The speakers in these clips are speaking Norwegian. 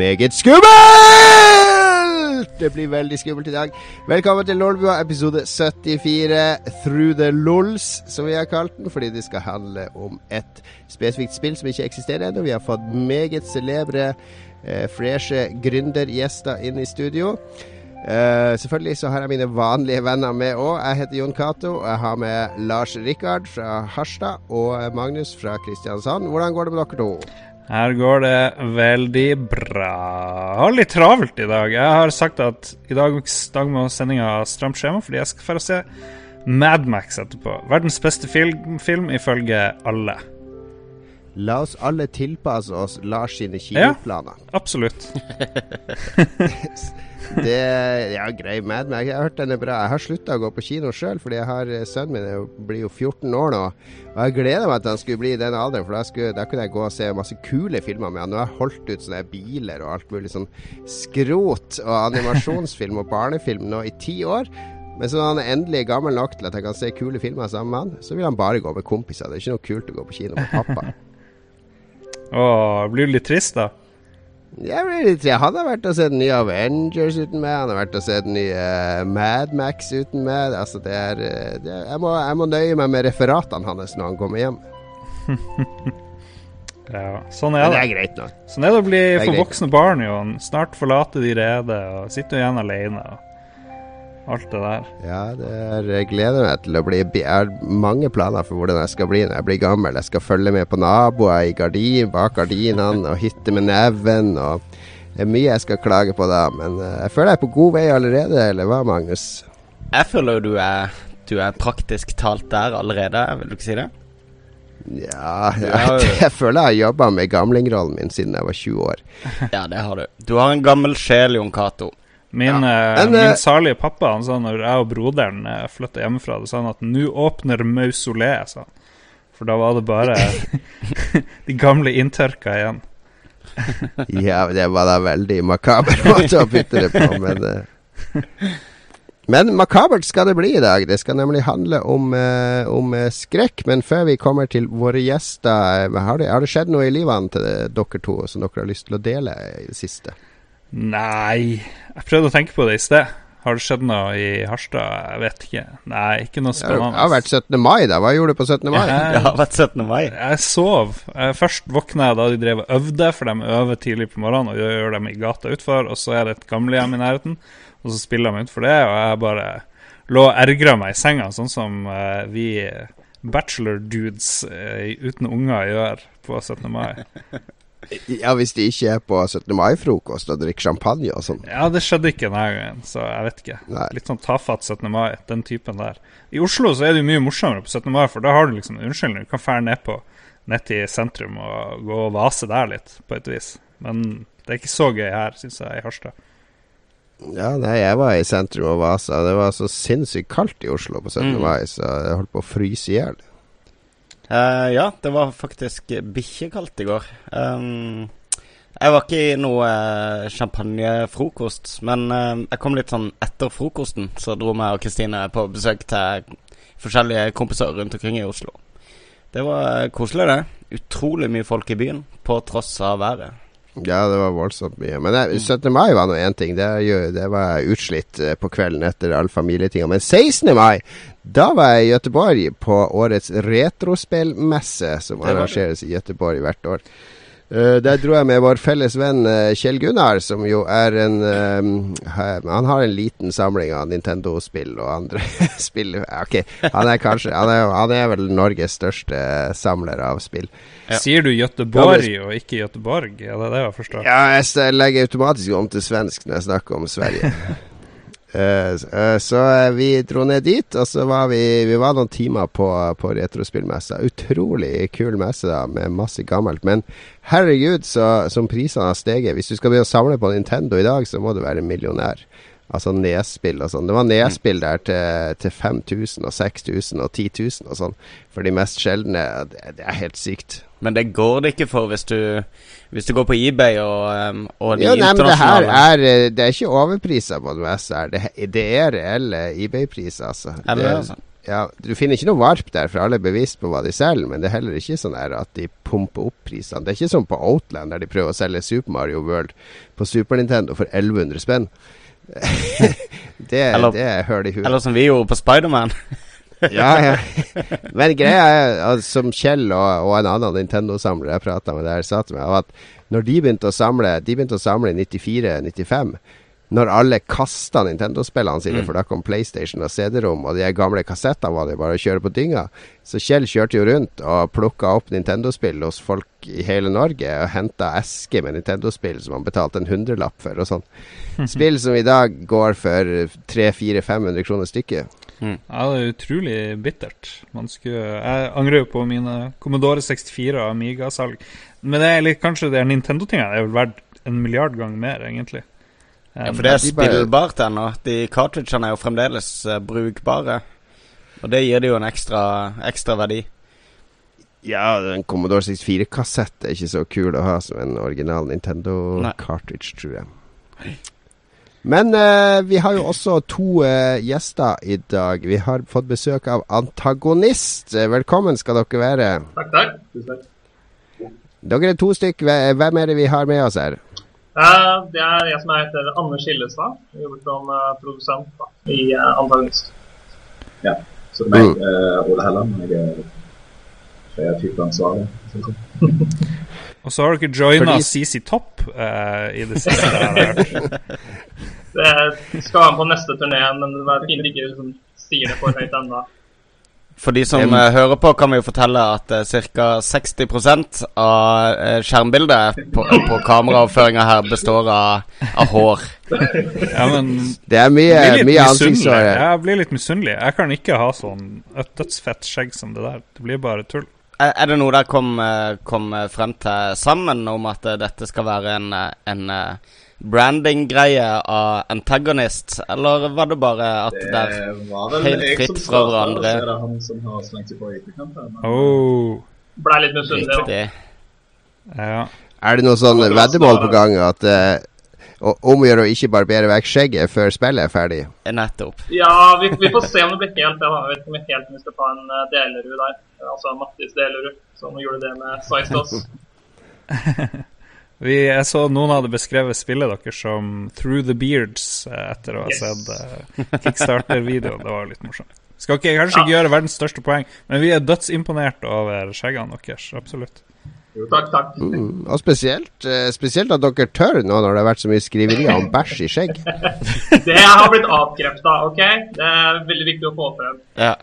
meget skummelt! Det blir veldig skummelt i dag. Velkommen til Lolbua episode 74, Through the Lols, som vi har kalt den. Fordi det skal handle om et spesifikt spill som ikke eksisterer ennå. Vi har fått meget celebre, eh, freshe gründergjester inn i studio. Uh, selvfølgelig så har jeg mine vanlige venner med òg. Jeg heter Jon Cato. Jeg har med Lars Rikard fra Harstad og Magnus fra Kristiansand. Hvordan går det med dere to? Her går det veldig bra. Jeg har litt travelt i dag. Jeg har sagt at i dag, dag må sendinga ha stramt skjema, fordi jeg skal få se Madmax etterpå. Verdens beste film, film ifølge alle. La oss alle tilpasse oss Lars sine kinoplaner. Ja, absolutt. Det Ja, grei Mad Max. Jeg har hørt den er bra. Jeg har slutta å gå på kino sjøl, fordi jeg har eh, sønnen min blir jo 14 år nå. Og jeg gleder meg til han skulle bli i den alderen, for da, skulle, da kunne jeg gå og se masse kule filmer med han. Nå har jeg holdt ut sånne biler og alt mulig sånn skrot og animasjonsfilm og barnefilm nå i ti år. Men så når han er endelig gammel nok til at jeg kan se kule filmer sammen med han, så vil han bare gå med kompiser. Det er ikke noe kult å gå på kino med pappa. Åh, blir du litt trist, da? Jeg blir litt trist. Han har vært og sett den nye Avengers uten meg. Han har vært og sett den nye uh, Mad Max uten meg. Altså, det er, det, jeg, må, jeg, må, nøye meg med referatene hans når han kommer hjem. ja, sånn er det. Men det er greit nok. Sånn er det å bli for voksne barn, jo, Snart forlater de rede og sitter igjen alene. Og alt det der. Ja, det er, jeg gleder meg til å bli Jeg har mange planer for hvordan jeg skal bli når jeg blir gammel. Jeg skal følge med på naboer i gardin, bak gardinene og hytte med neven. og Det er mye jeg skal klage på da, men uh, jeg føler jeg er på god vei allerede, eller hva, Magnus? Jeg føler jo du er, du er praktisk talt der allerede, vil du ikke si det? Ja, jeg, jeg føler jeg har jobba med gamlingrollen min siden jeg var 20 år. Ja, det har du. Du har en gammel sjel, Jon Cato. Min, ja. Men, min, salige pappa han sa når jeg og broderen flytta hjemmefra, det sa han at 'nå åpner mausoleet', sa han. For da var det bare de gamle inntørka igjen. ja, det var da veldig makaber måte å bytte det på, men Men makabert skal det bli i dag. Det skal nemlig handle om, uh, om skrekk. Men før vi kommer til våre gjester, har det, har det skjedd noe i livene til dere to som dere har lyst til å dele i det siste? Nei Jeg prøvde å tenke på det i sted. Har det skjedd noe i Harstad? Jeg vet ikke. Nei, ikke noe spennende. Det har vært 17. mai, da. Hva gjorde du på 17. mai? det har vært 17. mai. Jeg sov. Først våkna jeg da de drev og øvde, for de øver tidlig på morgenen og gjør dem i gata utfor. Og så er det et gamlehjem i nærheten, og så spiller de utfor det. Og jeg bare lå og ergra meg i senga, sånn som uh, vi bachelor dudes uh, uten unger gjør på 17. mai. Ja, Hvis de ikke er på 17. mai-frokost og drikker champagne og sånn. Ja, det skjedde ikke denne gangen, så jeg vet ikke. Nei. Litt sånn tafatt 17. mai, den typen der. I Oslo så er det jo mye morsommere på 17. mai, for da har du liksom en unnskyldning. Du kan fære ned på ned til sentrum og gå og vase der litt, på et vis. Men det er ikke så gøy her, syns jeg, i Harstad. Ja, nei, jeg var i sentrum og vasa. Det var så sinnssykt kaldt i Oslo på 17. Mm. mai, så jeg holdt på å fryse i hjel. Uh, ja, det var faktisk bikkjekaldt i går. Um, jeg var ikke i noe uh, champagnefrokost, men uh, jeg kom litt sånn etter frokosten. Så dro meg og Kristine på besøk til forskjellige kompiser rundt omkring i Oslo. Det var koselig, det. Utrolig mye folk i byen, på tross av været. Ja, det var voldsomt mye. Men 17. mai var nå én ting. Det, det, var utslitt på kvelden etter alle familietinga. Men 16. mai, da var jeg i Gøteborg på årets retrospillmesse, som arrangeres i Gøteborg hvert år. Uh, der dro jeg med vår felles venn uh, Kjell Gunnar, som jo er en uh, Han har en liten samling av Nintendo-spill og andre spill. Ok, han er kanskje han er, han er, vel Norges største samler av spill. Ja. Sier du Göteborg og ikke Göteborg? Ja, det er det jeg forstår? Ja, jeg legger automatisk om til svensk når jeg snakker om Sverige. Uh, uh, så uh, vi dro ned dit, og så var vi Vi var noen timer på, på retrospillmessa. Utrolig kul messe, da, med masse gammelt. Men herregud, så, som prisene har steget. Hvis du skal begynne å samle på Nintendo i dag, så må du være millionær. Altså nedspill og sånn. Det var nedspill der til, til 5000 og 6000 og 10 000 og sånn. For de mest sjeldne. Det, det er helt sykt. Men det går det ikke for hvis du hvis du går på eBay og, um, og de jo, nei, men det her er eh, Det er ikke overpriser på en messe. Det, det er reelle eBay-priser, altså. Er det, det, altså? ja, Du finner ikke noe varp der, for alle er bevisst på hva de selger, men det er heller ikke sånn at de pumper opp prisene. Det er ikke som på Outland, der de prøver å selge Super Mario World på Super Nintendo for 1100 spenn. det, Eller- det er høl i huet. Eller som vi gjorde på Spiderman. ja, ja. Men greia er, at som Kjell og, og en annen Nintendo-samler jeg prata med der, sa til meg, at når de begynte å samle De begynte å samle i 94-95. Når alle kasta Nintendo-spillene sine, Mm. for da kom PlayStation og CD-rom, og de gamle kassettene var det bare å kjøre på dynga. Så Kjell kjørte jo rundt og plukka opp Nintendo-spill hos folk i hele Norge, og henta esker med Nintendo-spill som han betalte en hundrelapp for, og sånn. Spill som i dag går for 300-400-500 kroner stykket. Ja, det er utrolig bittert. Man skulle, jeg angrer jo på mine Commodore 64 og Amiga-salg. Men det er litt, kanskje de Nintendo-tingene er vel verdt en milliard ganger mer, egentlig. Ja, for det er de spillbart ennå. De cartridgene er jo fremdeles uh, brukbare. Og det gir det jo en ekstra, ekstra verdi. Ja, en Commodore 64-kassett er ikke så kul å ha som en original Nei. Nintendo-cartridge, tror jeg. Men uh, vi har jo også to uh, gjester i dag. Vi har fått besøk av Antagonist. Velkommen skal dere være. Takk, takk. Dere er to stykk. Hvem er det vi har med oss her? Eh, det er jeg som heter Anders Hillestad. Jeg jobber som eh, produsent da, i uh, Antagonist. Ja, så det er meg, eh, Ole Helland. Jeg er kreativt ansvarlig. Og så har dere joina Fordi- CC Topp uh, i det siste. Det skal være med på neste turné, men det er fint ikke liksom, sier det for høyt ennå. For de som eh, hører på, kan vi jo fortelle at uh, ca. 60% av uh, skjermbildet på, på kameraoppføringa her består av, av hår. Ja, men Det er mye, mye ansiktshår. Jeg blir litt misunnelig. Jeg kan ikke ha sånn et dødsfett skjegg som det der. Det blir bare tull. Er, er det noe dere kom, eh, kom frem til sammen om at dette skal være en, en branding-greie av Antagonist, eller var det bare at det er Det var vel Helt jeg fritt som fra hverandre. og Så er det han som har slengt seg på i etterkant. Oh, Blei litt misunnelig. da. ja. Er det noe sånn det var veddemål på gang at uh, om å gjøre å ikke barbere vekk skjegget før spillet er ferdig? Nettopp. Ja, vi, vi får se om det blir helt det. Jeg vet ikke om vi helt skal ta en uh, Delerud der. Altså Mattis Delerud, som gjorde det med Sistos. Vi, jeg så noen hadde beskrevet spillet deres som Through the Beards eh, etter å ha Yes. sett uh, Kickstarter-videoen. Det var litt morsomt. Skal ikke, kanskje ikke gjøre verdens største poeng, men vi er dødsimponert over skjeggene deres. Absolutt. Jo, takk, takk. Mm. Og spesielt, eh, spesielt at dere tør nå når det har vært så mye skriverier om bæsj i skjegg. Det har blitt avkrefta, OK? Det er veldig viktig å få frem. Ja.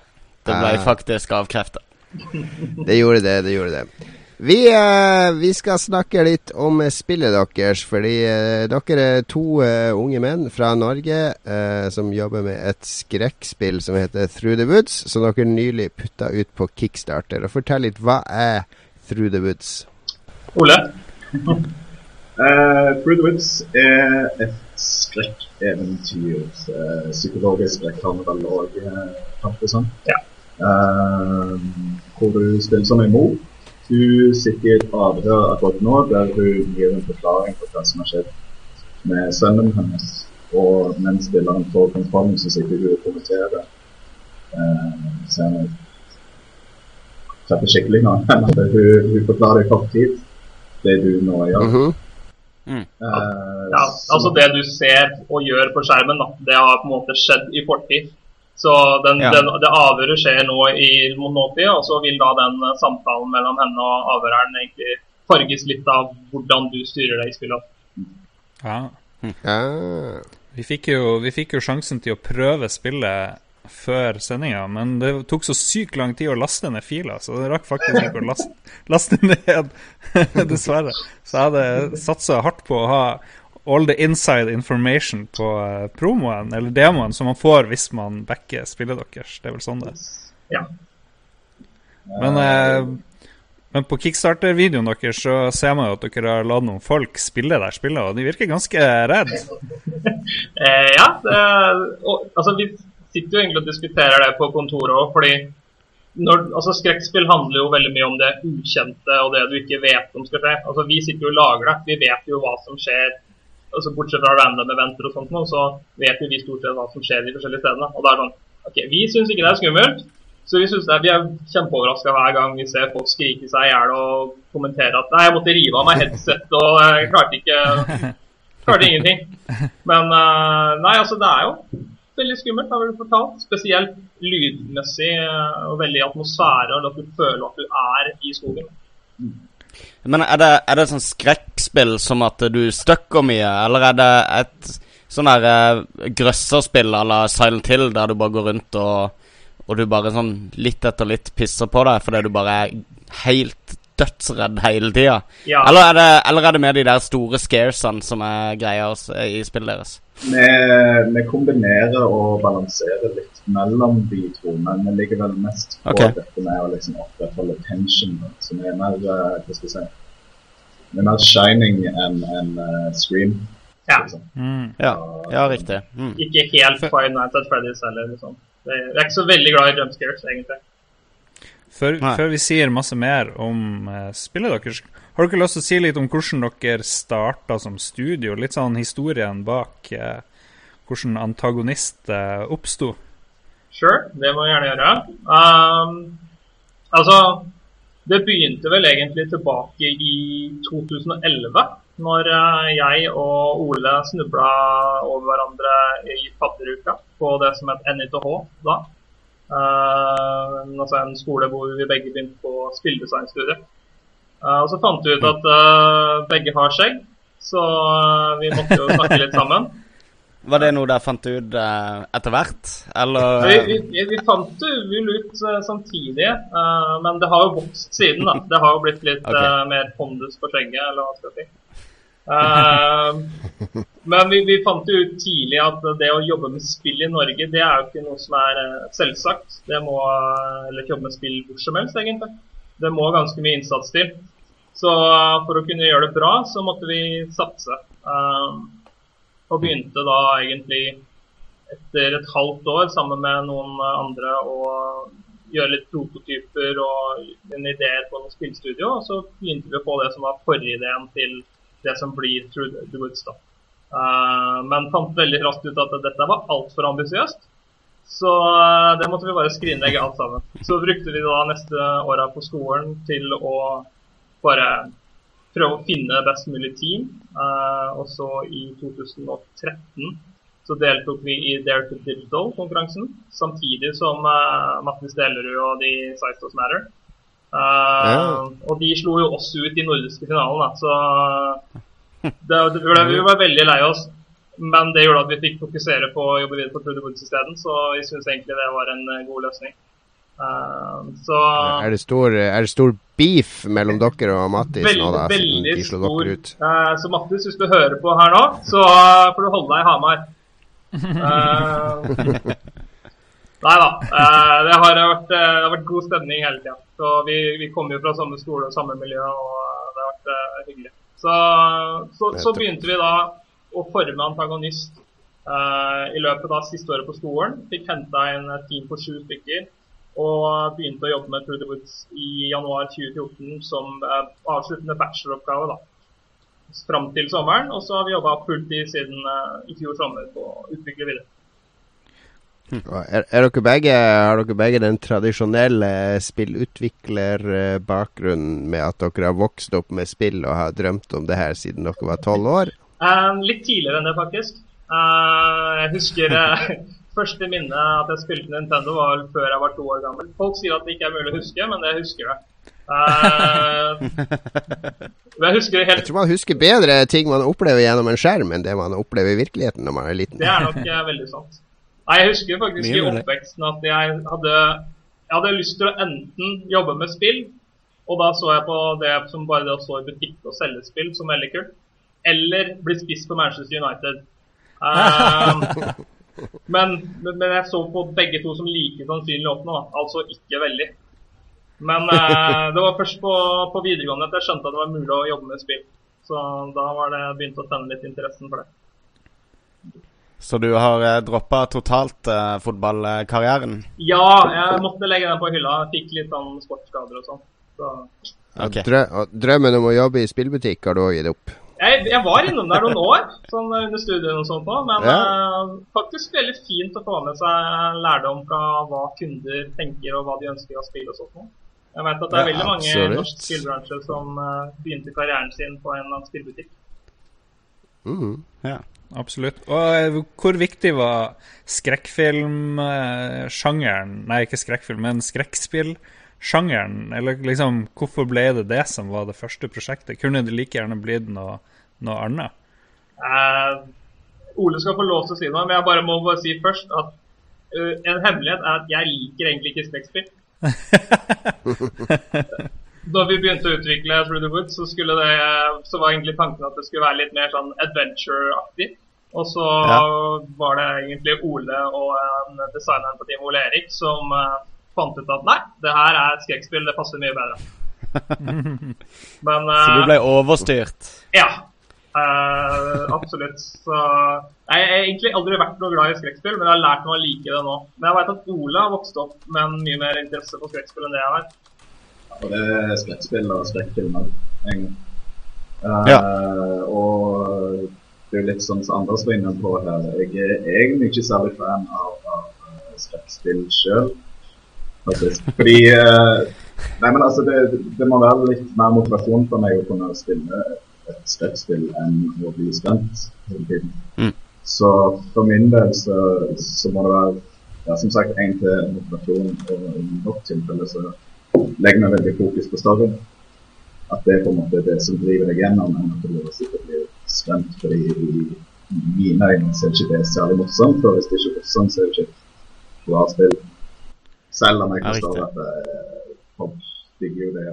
Det ble Ah. faktisk avkrefta. Det gjorde det, det gjorde det. Vi, eh, vi skal snakke litt om spillet deres, fordi eh, dere er to eh, unge menn fra Norge eh, som jobber med et skrekkspill som heter Through the Woods, som dere nylig putta ut på Kickstarter. Og Fortell litt, hva er Through the Woods? Ole? uh, Through the Woods er et skrekkeventyr. Uh, psykologisk skrekk har vi vel òg kalt det sånn. Ja. Uh, hvor du spiller som en mor. Hun sitter i et avhør akkurat nå der hun gir en forklaring på hva som har skjedd med sønnen hennes. Og mens spilleren får kontrollen, så sitter hun og kommenterer. Eh, så jeg treffer skikkelig nå. hun, hun forklarer i kort tid det du nå gjør. Mhm. Eh, Ja, altså det du ser og gjør på skjermen, da, det har på en måte skjedd i fortid. Så den, Ja. den, det avhøret skjer nå i nåtid, og så vil da den samtalen mellom henne og avhøreren egentlig farges litt av hvordan du styrer det i spillet. Ja. Ja. Vi fikk, jo, vi fikk jo sjansen til å prøve spillet før sendinga, men det tok så sykt lang tid å laste ned fila, så det rakk faktisk ikke å laste, laste ned, dessverre. Så jeg hadde satsa hardt på å ha all the inside information på eh, promoen, eller demoen, som man får hvis man backer spillet deres. Det er vel sånn det er. Ja. Men, eh, men på kickstarter-videoen deres så ser man jo at dere har latt noen folk spille der spillet, og de virker ganske redd. Eh, ja, det, og, altså vi sitter jo egentlig og diskuterer det på kontoret òg, fordi når, altså skrekkspill handler jo veldig mye om det ukjente og det du ikke vet om skal skje. Altså Vi sitter jo og lager det, vi vet jo hva som skjer. Altså Bortsett fra random eventer og sånt, nå, så vet vi stort sett hva som skjer de forskjellige stedene. Og da er det sånn Ok, vi syns ikke det er skummelt, Så vi, synes det, vi er kjempeoverraska hver gang vi ser folk skrike seg i hjel og kommentere at nei, jeg måtte rive av meg headset og jeg klarte ikke Klarte ingenting. Men uh, nei, altså det er jo veldig skummelt, har vi fortalt. Spesielt lydmessig uh, og veldig atmosfære, og at du føler at du er i skogen. Men er det, er det sånn skrekkspill som at du støkker mye, eller er det et sånn der uh, grøsserspill à la Silent Hill, der du bare går rundt og og du bare sånn litt etter litt pisser på deg fordi du bare er helt dødsredd hele tida? Ja. Eller, er det, eller er det mer de der store scaresene som er greia i spillet deres? Vi, vi kombinerer og balanserer litt mellom de to, men vi ligger vel mest på okay. dette med å liksom opprettholde tension. som er mer eh, hva skal jeg si, det er mer shining enn en, uh, scream. Ja. liksom. Mm. Ja, ja riktig. Mm. Ikke helt Five Nights at Freddy's heller. Liksom. Jeg er ikke så veldig glad i jump scares, egentlig. Før, før vi sier masse mer om uh, spillet deres, har dere lyst til å si litt om hvordan dere starta som studio? Litt sånn historien bak uh, hvordan antagonist uh, oppsto? Sure, det må vi gjerne gjøre. Um, altså, det begynte vel egentlig tilbake i 2011, når jeg og Ole snubla over hverandre i fadderuka på det som het NITH da. Uh, altså en skole hvor vi begge begynte på spilledesignstudiet. Uh, og så fant vi ut at uh, begge har skjegg, så vi måtte jo snakke litt sammen. Var det noe dere fant ut uh, etter hvert, eller? Vi, vi, vi, fant det vel ut uh, samtidig, uh, men det har jo vokst siden. da. Det har jo blitt litt okay. eh, mer pondus på skjegget, eller hva skal jeg si. Eh, men vi, vi fant jo ut tidlig at det å jobbe med spill i Norge, det er jo ikke noe som er eh, selvsagt. Det må, Eller jobbe med spill hvor som helst, egentlig. Det må ganske mye innsats til. Så eh, for å kunne gjøre det bra, så måtte vi satse. Eh, og begynte da egentlig etter et halvt år sammen med noen andre å gjøre litt prototyper og en ideer på noe spillstudio. Og så begynte vi å få det som var forideen til det som blir Through the Woods. da. Uh, men fant veldig raskt ut at dette var altfor ambisiøst. Så eh, det måtte vi bare skrinlegge alt sammen. Så brukte vi da neste åra på skolen til å bare prøve å finne best mulig team. Uh, og så i 2013 så deltok vi i Dare to Digital-konkurransen, samtidig som uh, Mattis Delerud og de Size Does Matter. Eh, Ja. Og de slo jo oss ut i nordiske finalen, da, så det, det, ble- vi var veldig lei oss. Men det gjorde at vi fikk fokusere på å jobbe videre på Trude Woods isteden, så vi syns egentlig det var en eh, god løsning. Uh, så Er det stor, er det stor beef mellom dere og Mattis Veldig, nå, da? Veldig de slo stor. dere ut? Eh, så Mattis, hvis du hører på her nå, så får du holde deg i Hamar. Uh, nei da. eh, det, har vært, eh, det har vært god stemning hele tida. Vi, vi kommer jo fra samme skole og samme miljø, og det har vært eh, hyggelig. Så, så, så begynte vi da å forme antagonist uh, i løpet av siste året på skolen. Fikk henta inn et team på sju stykker. Og begynte å jobbe med the Woods i januar 2014 som uh, avsluttende bacheloroppgave. da fram til sommeren, og så har vi jobba fulltid siden uh, i fjor sommer på å utvikle videre. Er, er dere begge, har dere begge den tradisjonelle spillutviklerbakgrunnen med at dere har vokst opp med spill og har drømt om det her siden dere var tolv år? Eh, litt tidligere enn det, faktisk. Uh, jeg husker uh, første minne at jeg spilte Nintendo var før jeg var to år gammel. Folk sier at det ikke er mulig å huske, men jeg husker det. Jeg husker helt... Jeg tror man husker bedre ting man opplever gjennom en skjerm, enn det man opplever i virkeligheten når man er liten. Det er nok veldig sant. Nei, Jeg husker faktisk Mye i oppveksten at jeg hadde, jeg hadde lyst til å enten jobbe med spill, og da så jeg på det som bare det å stå i butikk og selge spill som veldig kult, eller bli spist på Manchester United. Eh, men, men jeg så på begge to som like sannsynlig å oppnå, altså ikke veldig. Men uh, det var først på, på videregående at jeg skjønte at det var mulig å jobbe med spill. Så da var det begynt å tenne litt interessen for det. Så du har eh, droppa totalt eh, fotballkarrieren? Ja, jeg måtte legge den på hylla. Jeg fikk litt sånn sportsskader og sånn. Så Og drø drømmen om å jobbe i spillbutikk har du òg gitt opp? Jeg, jeg var innom der noen år, sånn under studiene og sånn på, men Ja. eh, faktisk veldig fint å få med seg lærdom fra hva kunder tenker og hva de ønsker av spill og sånt noe. Jeg vet at det er Ja, veldig mange absolutt. i norsk spillbransje som eh, begynte karrieren sin på en spillbutikk. Mhm. Ja. Absolutt. Og eh, hvor viktig var skrekkfilmsjangeren Nei, ikke skrekkfilm, men skrekkspillsjangeren? Eller liksom, hvorfor ble det det som var det første prosjektet? Kunne det like gjerne blitt noe, noe annet? Uh, Ole skal få lov til å si noe, men jeg bare må bare si først at uh, en hemmelighet er at jeg liker egentlig ikke skrekkspill. da vi begynte å utvikle Through the Woods, så, det, så var egentlig tanken at det skulle være litt mer sånn adventure-aktig. Og så Ja. var det egentlig Ole og en designeren på teamet, Ole Erik, som uh, fant ut at nei, det her er et skrekkspill, det passer mye bedre. Men Så du eh, ble overstyrt? ja, Uh, absolutt. Så jeg har egentlig aldri vært noe glad i skrekkspill, men jeg har lært meg å like det nå. Men jeg vet at Ole har vokst opp med en mye mer interesse for skrekkspill enn det jeg har. Og det er skrekkspill og skrekkfilmer, egentlig. Eh, Ja. Og det er jo litt sånn som Anders var inne på her. Jeg er egentlig ikke særlig fan av, av eh, skrekkspill sjøl, faktisk. Fordi uh, Nei, men altså, det, det må være litt mer motivasjon for meg å kunne spille et skrekkspill enn å bli spent hele tiden. Mm. Så for min del så, så må det være ja, som sagt én til motivasjon, og i nok tilfelle så legger meg veldig fokus på storyen. At det er på en måte det som driver deg gjennom, men at du og blir spent. Fordi i mine øyne så er ikke det særlig morsomt, og hvis det ikke er morsomt, så er det ikke et bra spill. Selv om jeg kan forstår riktig. at eh, folk digger jo det,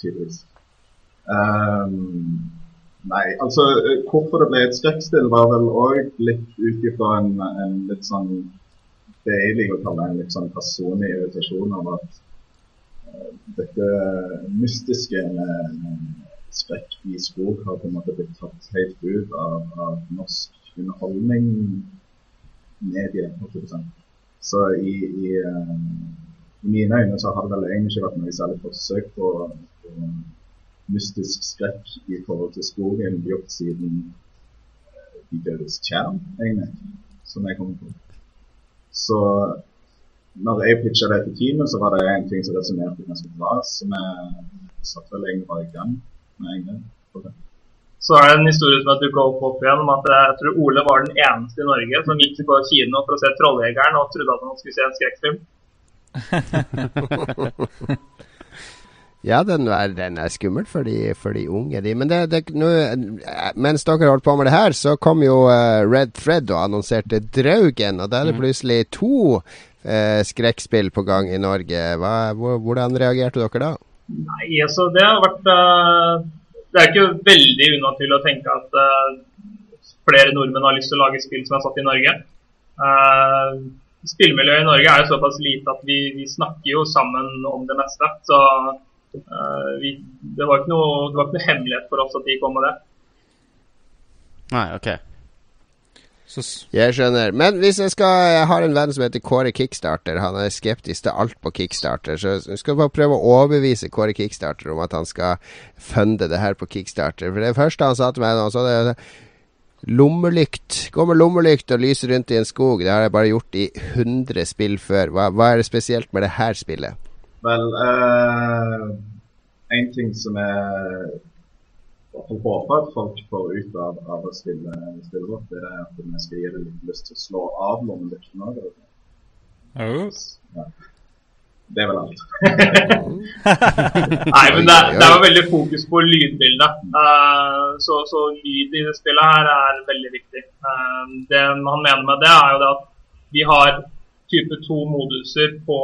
tydeligvis. Um, nei, altså eh, hvorfor det ble et skrekkspill var vel òg litt ut ifra en, en litt sånn det jeg liker å kalle en litt sånn personlig irritasjon over at eh, dette mystiske med skrekk i skog har på en måte blitt tatt helt ut av, av norsk underholdning medie. Så i, i, eh, i mine øyne så har det vel egentlig ikke vært noe særlig forsøk på, på mystisk skrekk i forhold til skogen gjort siden eh, De dødes tjern, egentlig, som jeg kommer på. Så når jeg pitcha det til teamet, så var det en ting som resonnerte ganske bra, så vi satte vel egentlig bare i gang med en gang. det. Så er det en historie som har dukket opp, opp igjen om at jeg tror Ole var den eneste i Norge som gikk på kino for å se 'Trolljegeren' og trodde at han skulle se en skrekkfilm. Ja, den er, den er skummel for de, for de unge, de. Men det, det, eh, mens dere holdt på med det her, så kom jo eh, Red Thread og annonserte Draugen. Og da er det plutselig to eh, skrekkspill på gang i Norge. Hva, hvordan reagerte dere da? Nei, altså det har vært eh, Det er ikke veldig unaturlig å tenke at eh, flere nordmenn har lyst til å lage spill som er satt i Norge. Uh, spillmiljøet i Norge er jo såpass lite at vi, vi snakker jo sammen om det meste. Så eh, vi, det, var ikke noe, det var ikke noe hemmelighet for oss at de kom med det. Nei, OK. Så, Jeg skjønner. Men hvis jeg skal Jeg har en venn som heter Kåre Kickstarter. Han er skeptisk til alt på Kickstarter. Så jeg skal bare prøve å overbevise Kåre Kickstarter om at han skal funde det her på Kickstarter. For det første han sa til meg, nå, så det Lommelykt. Gå med lommelykt og lyse rundt i en skog. Det har jeg bare gjort i 100 spill før. Hva, hva er det spesielt med det her spillet? Vel, eh, en ting som fall håper at folk får ut av, av å spille spille vårt, det er at vi skal gi dem litt lyst til å slå av oh. Ja. Det er vel alt. Nei, men det, det var veldig fokus på lydbildet. Uh, så, så lyd i det spillet her er veldig viktig. Uh, det han mener med det, er jo det at vi har type to moduser på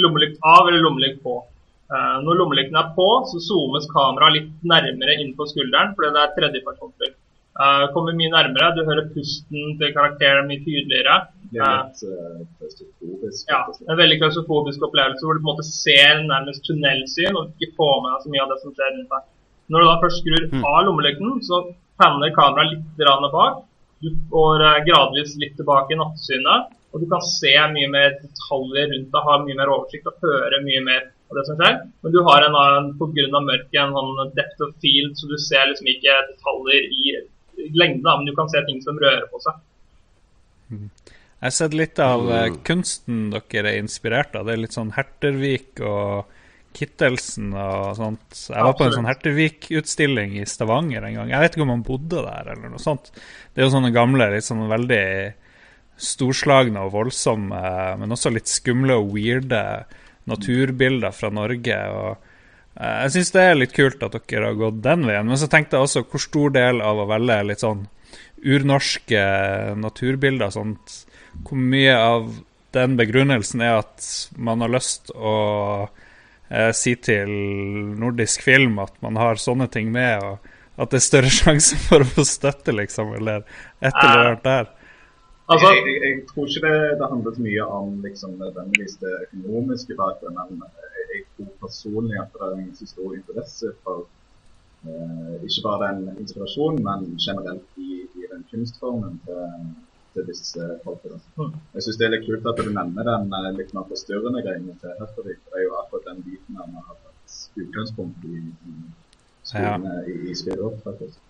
lommelykt av eller lommelykt på. Eh, når lommelykten er på, så zoomes kameraet litt nærmere inn på skulderen, fordi det er tredjepersonsspill. Uh, kommer mye nærmere, du hører pusten til karakteren mye tydeligere. Det er litt uh, klaustrofobisk. Ja, en veldig klaustrofobisk opplevelse hvor du på en måte ser nærmest tunnelsyn og ikke får med deg så mye av det som skjer rundt deg. Når du da først skrur av lommelykten, så panner kameraet litt bak. Du får eh, gradvis litt tilbake i nattsynet, og du kan se mye mer detaljer rundt deg, ha mye mer oversikt og høre mye mer av det som skjer. Men du har en annen pga. mørket, en sånn depth of field, så du ser liksom ikke detaljer i lengde, men du kan se ting som rører på seg. Jeg har sett litt av mm. kunsten dere er inspirert av. Det er litt sånn Hertervik og Kittelsen og sånt. Jeg var på en sånn Hertervik-utstilling i Stavanger en gang. Jeg vet ikke om han bodde der eller noe sånt. Det er jo sånne gamle, litt sånn veldig storslagne og voldsomme, men også litt skumle og weirde naturbilder fra Norge. og eh, Jeg syns det er litt kult at dere har gått den veien. Men så tenkte jeg også hvor stor del av å velge litt sånn urnorske naturbilder sånt, Hvor mye av den begrunnelsen er at man har lyst å eh, si til nordisk film at man har sånne ting med, og at det er større sjanse for å få støtte, liksom, eller et eller annet der. Altså, jeg, jeg, jeg tror ikke det, det handler så mye om liksom, nødvendigvis det økonomiske bak det, men jeg, jeg tror personlig at det er en så stor interesse for eh, ikke bare den inspirasjonen, men generelt i, i den kunstformen til, til disse folkene. Mm. Jeg syns det er litt kult at du nevner den eh, litt mer forstyrrende greiene til Høstervik. for Det er jo akkurat den biten vi har hatt utgangspunkt i, i skolene i, i spillet, faktisk.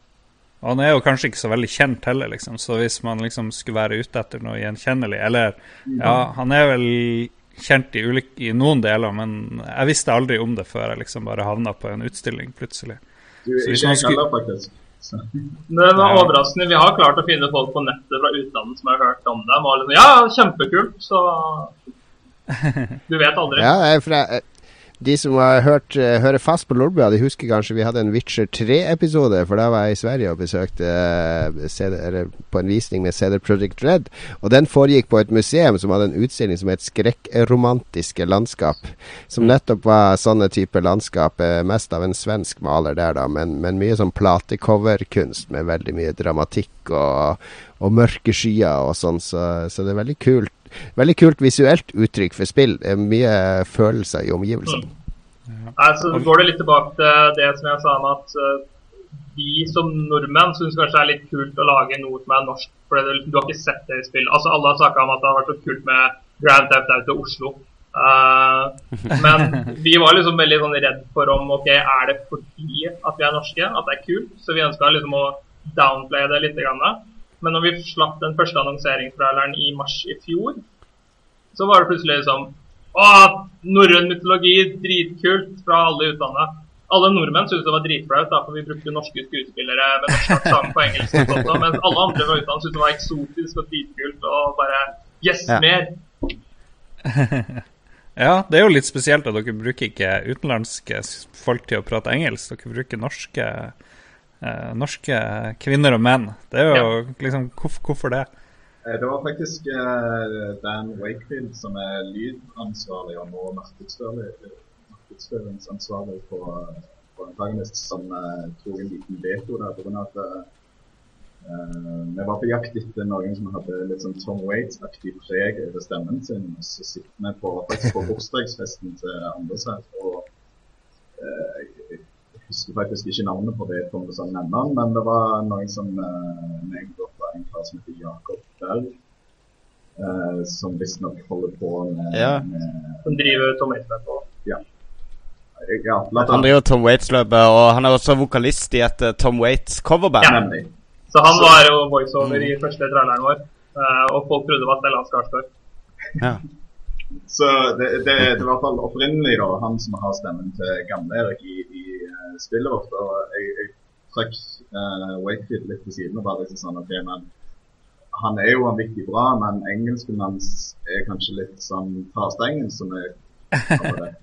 Og han er jo kanskje ikke så veldig kjent heller, liksom. Så hvis man liksom skulle være ute etter noe gjenkjennelig Eller ja, han er vel kjent i, ulike, i noen deler, men jeg visste aldri om det før jeg liksom bare havna på en utstilling plutselig. Du, Så hvis man skulle- heller, faktisk. Så. Det var overraskende. Vi har klart å finne folk på nettet fra utlandet som har hørt om dem. Og liksom, ja, kjempekult, så Du vet aldri. Ja, for jeg, de som har hørt, eh, hører fast på Lolbua, de husker kanskje vi hadde en Witcher 3-episode, for da var jeg i Sverige og besøkte eh, CD, eller på en visning med CD Project Red. Og den foregikk på et museum som hadde en utstilling som het Skrekkromantiske landskap. Som nettopp var sånne type landskap, eh, mest av en svensk maler der, da, men, men mye sånn platecoverkunst med veldig mye dramatikk og, og mørke skyer og sånn, så, så det er veldig kult. Veldig kult visuelt uttrykk for spill. Det er mye følelser i omgivelsene. Nei, så går det litt tilbake til det som jeg sa om at eh, vi som nordmenn syns kanskje det er litt kult å lage noe som er norsk. For du har ikke sett det i spill. Altså Alle har snakka om at det har vært så kult med Grand Theft Auto Oslo. Uh, men vi var liksom veldig sånn redd for om ok, er det fordi at vi er norske, at det er kult. Så vi ønska liksom å downplaye det litt. Grann. Men når vi slapp den første annonseringsfraileren i mars i fjor, så var det plutselig liksom Å, norrøn mytologi, dritkult fra alle i utlandet. Alle nordmenn syntes det var dritflaut, for vi brukte norske skuespillere med norsk aksent på engelsk. Også, mens alle andre fra utlandet syntes det var eksotisk og dritkult. Og bare Yes, Ja. mer! Ja, det er jo litt spesielt at dere bruker ikke utenlandske folk til å prate engelsk. Dere bruker norske, eh, norske kvinner og menn. Det er jo liksom hvorf- Hvorfor det? Eh, Det var faktisk eh, Dan Wakefield som er lydansvarlig og nå markedsføring- markedsføringsansvarlig på, på Antagonist, som eh, tok en liten veto der. På grunn av at eh, vi var på jakt etter noen som hadde litt sånn Tom Waits-aktig preg over stemmen sin. Så sitter vi på, faktisk på bursdagsfesten til Anders her. og eh, husker faktisk ikke navnet på det som nevner han, men det var noen som eh, og var en kar som heter Jakob Berg, eh, som visstnok holder på med, Ja. med Som driver Tom Waits på. ja, la Han driver Tom Waits-løpet, og han er også vokalist i et eh, Tom Waits coverband. Ja. Nemlig. Så han var jo voiceover i første traileren vår. eh, og folk trodde det var Stellan Skarsgård. Ja. Så det, det, det er i hvert fall opprinnelig da, han som har stemmen til Gamle-Erik i, i eh, ofte. Og jeg, jeg trakk uh, Wakefield litt til siden og bare liksom sånn ok, men han er jo vanvittig bra, men engelsken hans er kanskje litt sånn farstengen, som jeg det.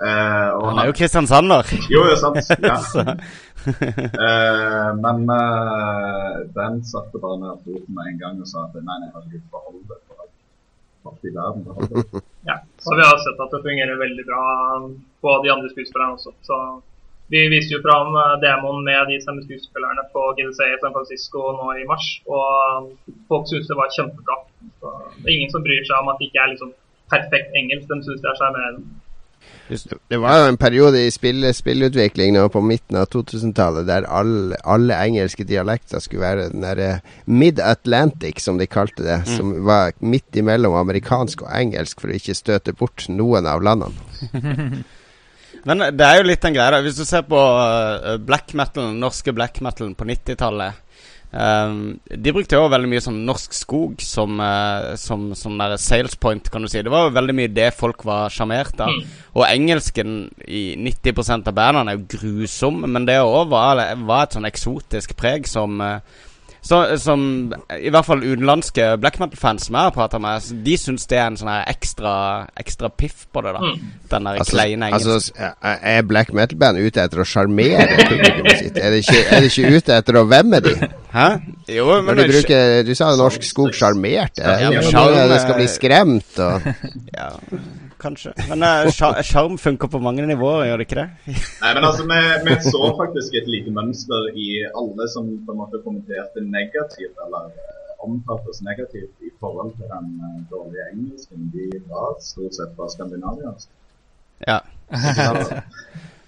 Eh, og Han er jo kristiansander. Jo, jo, sant. Ja. Så- Eh, men uh, den satte bare ned foten med en gang og sa at nei, nei, herregud, behold det. for alt i verden, behold det. Ja, så vi har sett at det fungerer veldig bra på de andre skuespillerne også. Så vi viste jo fram eh, demoen med de samme skuespillerne på GDC i San Francisco nå i mars, og folk syntes det var kjempebra. Så det er ingen som bryr seg om at det ikke er liksom perfekt engelsk, de syns det er sjarmerende. Det var jo en periode i spill, spillutvikling nå på midten av 2000-tallet der alle, alle, engelske dialekter skulle være den derre Mid-Atlantic, som de kalte det. Mm. Som var midt imellom amerikansk og engelsk for å ikke støte bort noen av landene. Men det er jo litt en greie, da. Hvis du ser på uh, black metal, norske black metal på 90-tallet Um, de brukte jo veldig mye sånn norsk skog som, uh, som, som sales point, kan du si. Det var jo veldig mye det folk var sjarmert av. Mm. Og engelsken i 90 av bandene er jo grusom, men det òg var, var, et sånn eksotisk preg som uh, så, som i hvert fall utenlandske black metal-fans som jeg har prata med, de syns det er en sånn ekstra, ekstra piff på det. da mm. Den der altså, kleine engelsk. Altså, er black metal-band ute etter å sjarmere publikummet sitt? Er de, ikke, er de ikke ute etter å vemme de? Hæ? Jo, men du, bruker, du sa Norsk Skog sjarmerte. Ja, ja, det skal bli skremt og ja kanskje. Men uh, funker på mange nivåer, gjør det ikke det? Nei, men altså, vi, vi, så faktisk et lite mønster i alle som på en måte kommenterte negativt, eller omfattes negativt i forhold til den uh, dårlige engelsken. De var stort sett fra Skandinavia. Ja.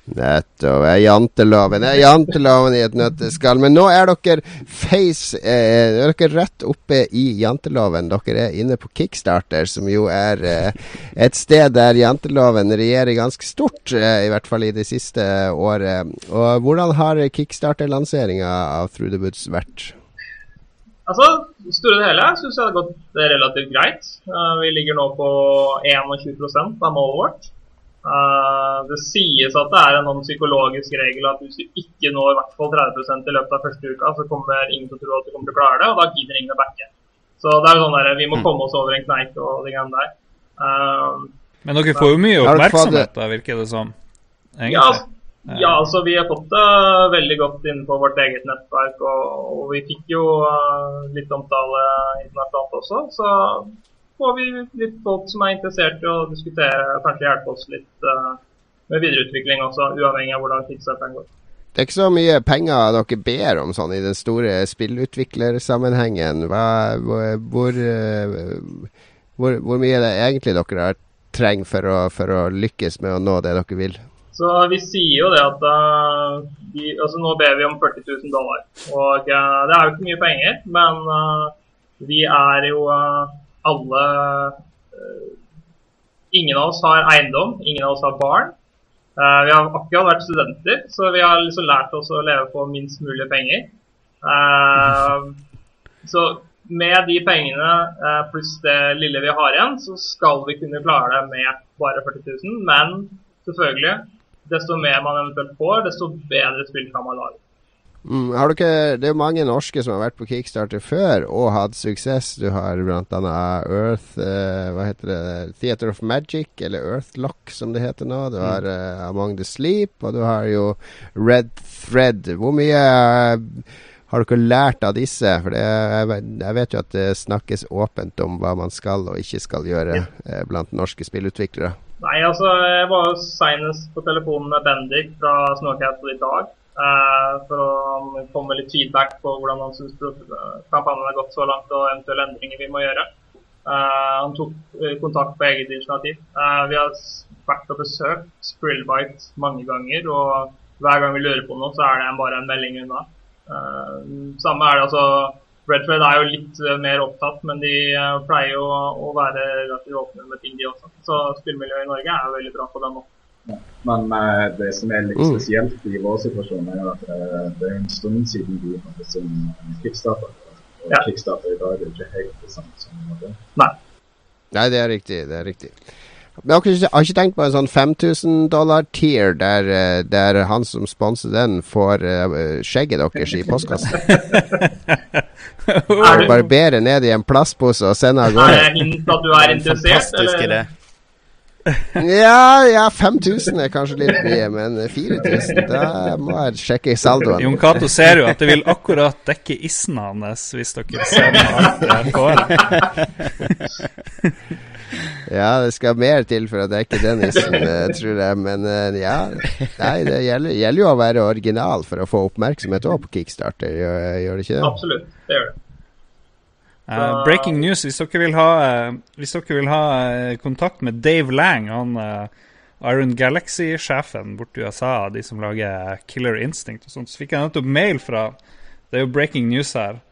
Nettopp. Janteloven Det er janteloven i et nøtteskall. Men nå er dere face eh, er dere rett oppe i janteloven. Dere er inne på Kickstarter, som jo er eh, et sted der janteloven regjerer ganske stort, eh, i hvert fall i det siste året. Og Hvordan har Kickstarter-lanseringa av Through the Woods vært? Altså, store det hele syns jeg det har gått relativt greit. Uh, vi ligger nå på 21 av målet vårt. Uh, det sies at det er en sånn psykologisk regel at hvis du ikke når i hvert fall 30% i løpet av første uka, så kommer ingen til å tro at du kommer til å klare det, og da gidder ingen å backe. Så det er jo sånn der, vi må mm. komme oss over en kneik og de greiene der. Uh, Men dere får jo mye oppmerksomhet, da, virker det som? Ja, ja, altså vi har fått det veldig godt innenfor vårt eget nettverk, og, og vi fikk jo uh, litt omtale internasjonalt også. Så får vi litt folk som er interessert i å diskutere, kanskje hjelpe oss litt uh, med videreutvikling også, uavhengig av hvordan tidssetteren går. Det er ikke så mye penger dere ber om sånn i den store spillutviklersammenhengen. Hvor, hvor, eh, hvor, hvor, mye er det egentlig dere trenger for å, for å lykkes med å nå det dere vil? Så Vi sier jo det at uh, vi, altså nå ber vi om 40 000 dollar. Og uh, Det er jo ikke mye penger, men uh, vi er jo alle uh, Ingen av oss har eiendom, ingen av oss har barn. Uh, vi har akkurat vært studenter, så vi har liksom lært oss å leve på minst mulig penger. Uh, så med de pengene pluss det lille vi har igjen, så skal vi kunne klare det med bare 40 000. Men selvfølgelig, desto mer man eventuelt får, desto bedre spill kan man lage. Mm, har du ikke, det er jo mange norske som har vært på Kickstarter før og hatt suksess. Du har bl.a. Earth eh, Hva heter det? Theater of Magic, eller Earthlock som det heter nå. Du mm. har eh, Among the Sleep, og du har jo Red Thread. Hvor mye eh, har dere lært av disse? For det, jeg, jeg, vet jo at det snakkes åpent om hva man skal og ikke skal gjøre ja. blant norske spillutviklere. Nei, altså, jeg var senest på telefonen med Bendik fra Snowcastle i dag. Uh, for å komme med litt feedback på hvordan han syns kampanjen har gått så langt, og eventuelle endringer vi må gjøre. Uh, han tok uh, kontakt på eget initiativ. vi har vært og besøkt Sprillbite mange ganger, og hver gang vi lurer på noe, så er det bare en melding unna. samme er det altså Redfred er jo litt mer opptatt, men de pleier jo å være relativt åpne med ting, de også. Så spillmiljøet i Norge er jo veldig bra på den måten. Men uh, det som er litt mm. spesielt i vår situasjon, er at uh, det er en stund siden vi hadde sin kickstarter. Og ja. kickstarter i dag er ikke helt det samme som det. Nei. Nei, det er riktig. Det er riktig. Men jeg har ikke tenkt på en sånn 5000 dollar-tier, der, eh, der, han som sponser den, får uh, skjegget deres i postkassen? Barbere ned i en plastpose og sende av gårde? Er det hint at du er interessert? Idé ja, ja, 5000 er kanskje litt mye, men 4000 Da må jeg sjekke i saldoen. Jon Cato ser jo at det vil akkurat dekke issen hans hvis dere ser noe får. ja, det skal mer til for å dekke den issen, eh, tror jeg. Men eh, ja, nei, det gjelder, gjelder jo å være original for å få oppmerksomhet òg på Kickstarter, gjør, gjør det ikke det? Absolutt, det gjør det. Uh, breaking news. Hvis dere vil ha, uh, hvis dere vil ha uh, kontakt med Dave Lang Han, Iron Galaxy-sjefen borti USA, de som lager Killer Instinct og sånt, så fikk jeg nettopp mail fra Det er jo breaking news her.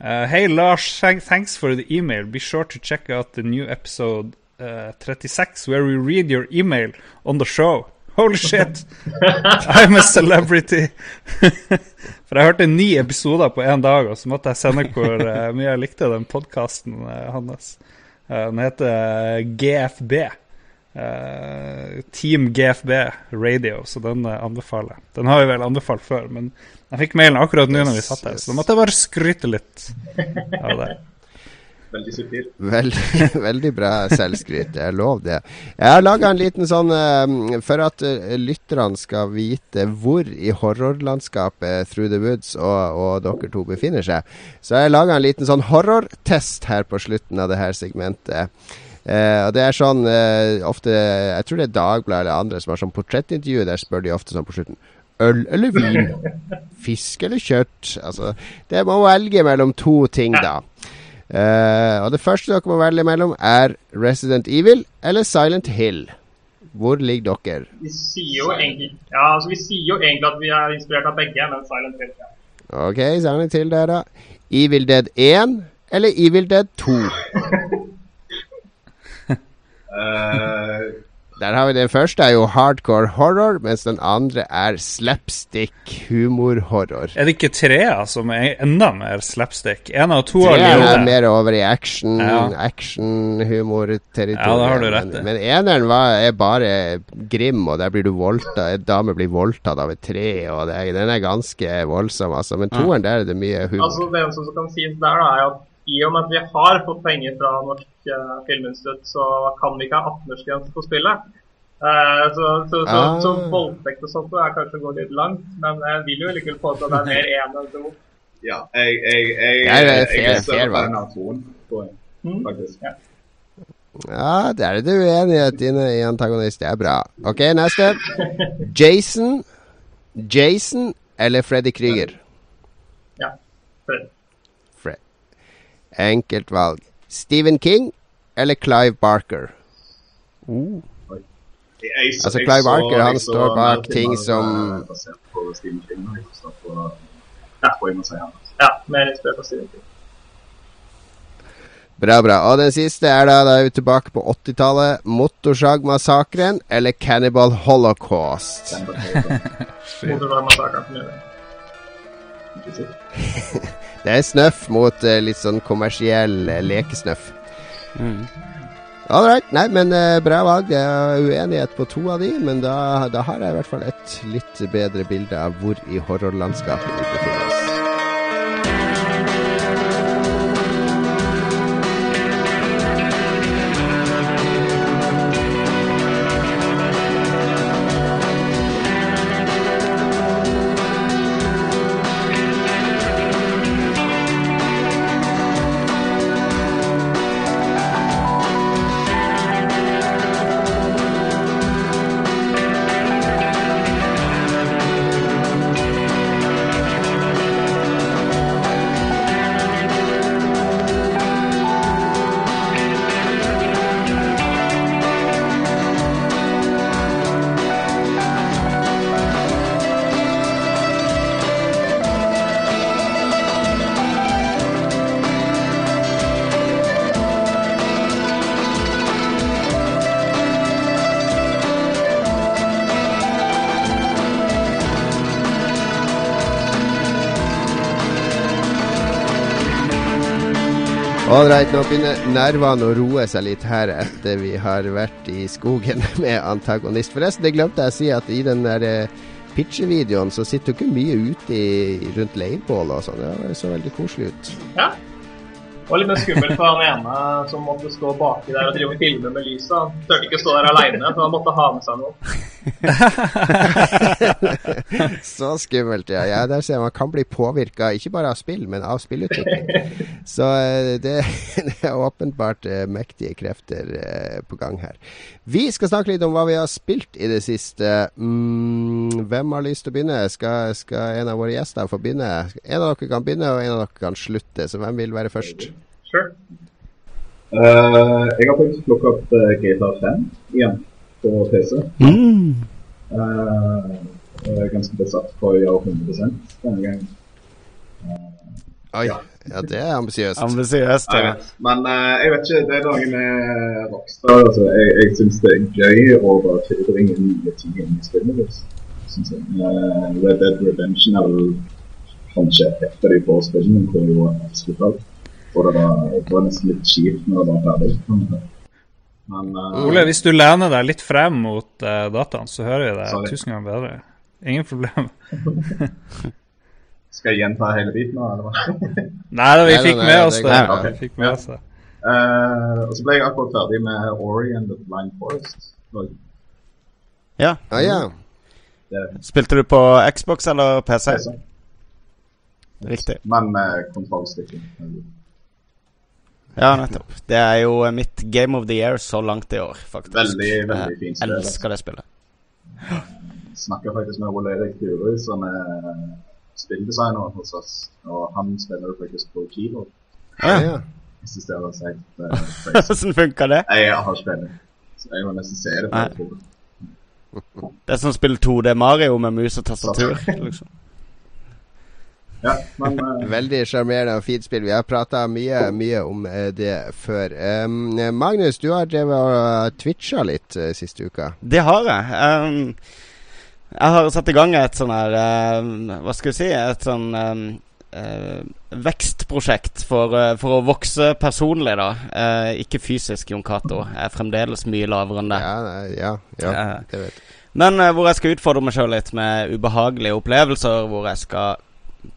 Uh, hey Lars, thanks for the email. Be sure to check out the new episode uh, 36 where we read your email on the show. Holy shit! I'm a celebrity! For jeg hørte ni episoder på én dag, og så måtte jeg sende hvor uh, mye jeg likte den podkasten uh, hans. Uh, den heter GFB. Team GFB Radio, så den anbefaler jeg. Den har vi vel anbefalt før, men jeg fikk mailen akkurat nå når vi satt her, så da måtte jeg bare skryte litt av det. Veldig subtilt. Veldig, veldig bra selvskryt. Jeg lov det. Jeg har laga en liten sånn uh, For at uh, lytterne skal vite hvor i horrorlandskapet Through the Woods og, og dere to befinner seg, så har jeg laga en liten sånn horrortest her på slutten av det her segmentet. Uh, og det er sånn ofte Jeg tror det er Dagbladet eller andre som har sånn portrettintervju. Der spør de ofte sånn på slutten Øl eller vin? Fisk eller kjøtt? Altså, det må velge mellom to ting, da. Uh, og det første dere må velge mellom, er Resident Evil eller Silent Hill. Hvor ligger dere? Vi sier jo egentlig, ja, altså vi sier jo egentlig at vi er inspirert av begge, men Silent Hill. Ja. OK, Silent Hill der, da. Evil Dead 1 eller Evil Dead 2? uh, Der har vi Den første er jo hardcore horror, mens den andre er slapstick humorhorror. Er det ikke trea som er enda mer slapstick? En av to Trea er mer over i action, ja. actionhumorterritoriet. Ja, da har du rett i. Men, men eneren var, er bare grim, og der blir du voldtatt. En dame blir voldtatt av et tre, og det, den er ganske voldsom, altså. Men toeren, der er det mye humor. Altså, det som kan sies der, da, er at i og med at vi har fått penger fra Norsk uh, Filminstitutt, så kan vi ikke ha 18-årsgrense på spillet. Uh, så, så, så, ah. så, voldtekt og sånt er kanskje å gå litt langt, men jeg vil jo likevel påstå at det er mer én enn to. Ja, jeg, jeg, jeg, jeg, jeg er større fan av toen, mm. faktisk. Ja. Ja, der er det uenighet inne i antagonist. Det er bra. OK, neste. Jason, Jason eller Freddy Krüger? Ja. Freddy. Enkelt valg. Stephen King eller Clive Barker? Uh. Altså Clive Barker han står bak ting som Ja, mer inspirert av Stephen King. Bra, bra. Og den siste er da, da er vi tilbake på 80-tallet. Motorsagmassakren eller Cannibal Holocaust? Det er snøff mot uh, litt sånn kommersiell uh, lekesnøff. Mm. All right. Nei, men uh, bra valg. Det er uenighet på to av de, men da, da har jeg i hvert fall et litt bedre bilde av hvor i horrorlandskapet vi befinner Ålreit, nå begynner nervene å roe seg litt her etter vi har vært i skogen med antagonist. Forresten, det glemte jeg å si at i den der eh, pitchevideoen så sitter du ikke mye ute i, rundt leirbålet og sånn. Det så veldig koselig ut. Ja. Det var litt mer skummelt for han ene som måtte stå baki der og drive og filme med lyset. Han turte ikke stå der aleine, så han måtte ha med seg noe. så skummelt, ja. ja. Der ser man kan bli påvirka ikke bare av spill, men av spillutvikling. Så eh, det, det, er åpenbart uh, mektige krefter uh, på gang her. Vi skal snakke litt om hva vi har spilt i det siste. Mm, hvem har lyst til å begynne? Skal, skal, en av våre gjester få begynne? En av dere kan begynne, og en av dere kan slutte. Så hvem vil være først? Sure. Uh, jeg har faktisk plukket opp uh, GTA 5 igjen. på PC. Mm. Uh, jeg er ganske besatt på å gjøre 100 denne gangen. Oi, ja, det er ambisiøst. Ambisiøst. Ja. Men uh, jeg vet ikke, det er noe med Rockstar. Altså, jeg jeg syns det er gøy å bare tilbringe nye ting inn i spillet. deres, jeg. Eh, Red Dead Redemption er vel kanskje et av de få spillene hvor jeg var absolutt alt. Og det var, det var nesten litt kjipt når det var ferdig. Men uh, Ole, hvis du lener deg litt frem mot uh, dataen, så hører vi deg tusen ganger bedre. Ingen problem. skal jeg gjenta hele biten nå, eller hva? Nei vi fikk med oss det Nei, okay. fikk med oss det. Uh, og så ble jeg akkurat ferdig med Ori and the Blind Forest. Og Ja. Ja, ja. Det Spilte du på Xbox eller PC? sånn. Riktig. Men med kontrollstikken. Ja, nettopp. Det er jo mitt game of the year så langt i år, faktisk. Veldig, veldig fint spill, Jeg elsker det spillet. Snakker faktisk med Ole Erik Furu, som er spilldesigner hos oss. Og han spiller faktisk på keyboard. ja, Ja. Jeg Hvis det er seg eh. Hvordan funka det? Jeg har ikke peiling. Så jeg må nesten se det. Nei. det. Er som å spille 2D Mario med mus og tastatur. liksom. Ja, men uh... Veldig sjarmerende og fint spill. Vi har prata mye, mye om eh, det før. Um, Magnus, du har drevet og twitcha litt uh, siste uka. Det har jeg. Um, jeg har satt i gang et sånn her uh, Hva skal vi si? Et sånn um, uh, vekstprosjekt for, uh, for å vokse personlig, da. Ikke fysisk, Jon Cato. Jeg er fremdeles mye lavere enn det. Ja, ja, ja det vet jeg. Men hvor jeg skal utfordre meg sjøl litt med ubehagelige opplevelser. Hvor jeg skal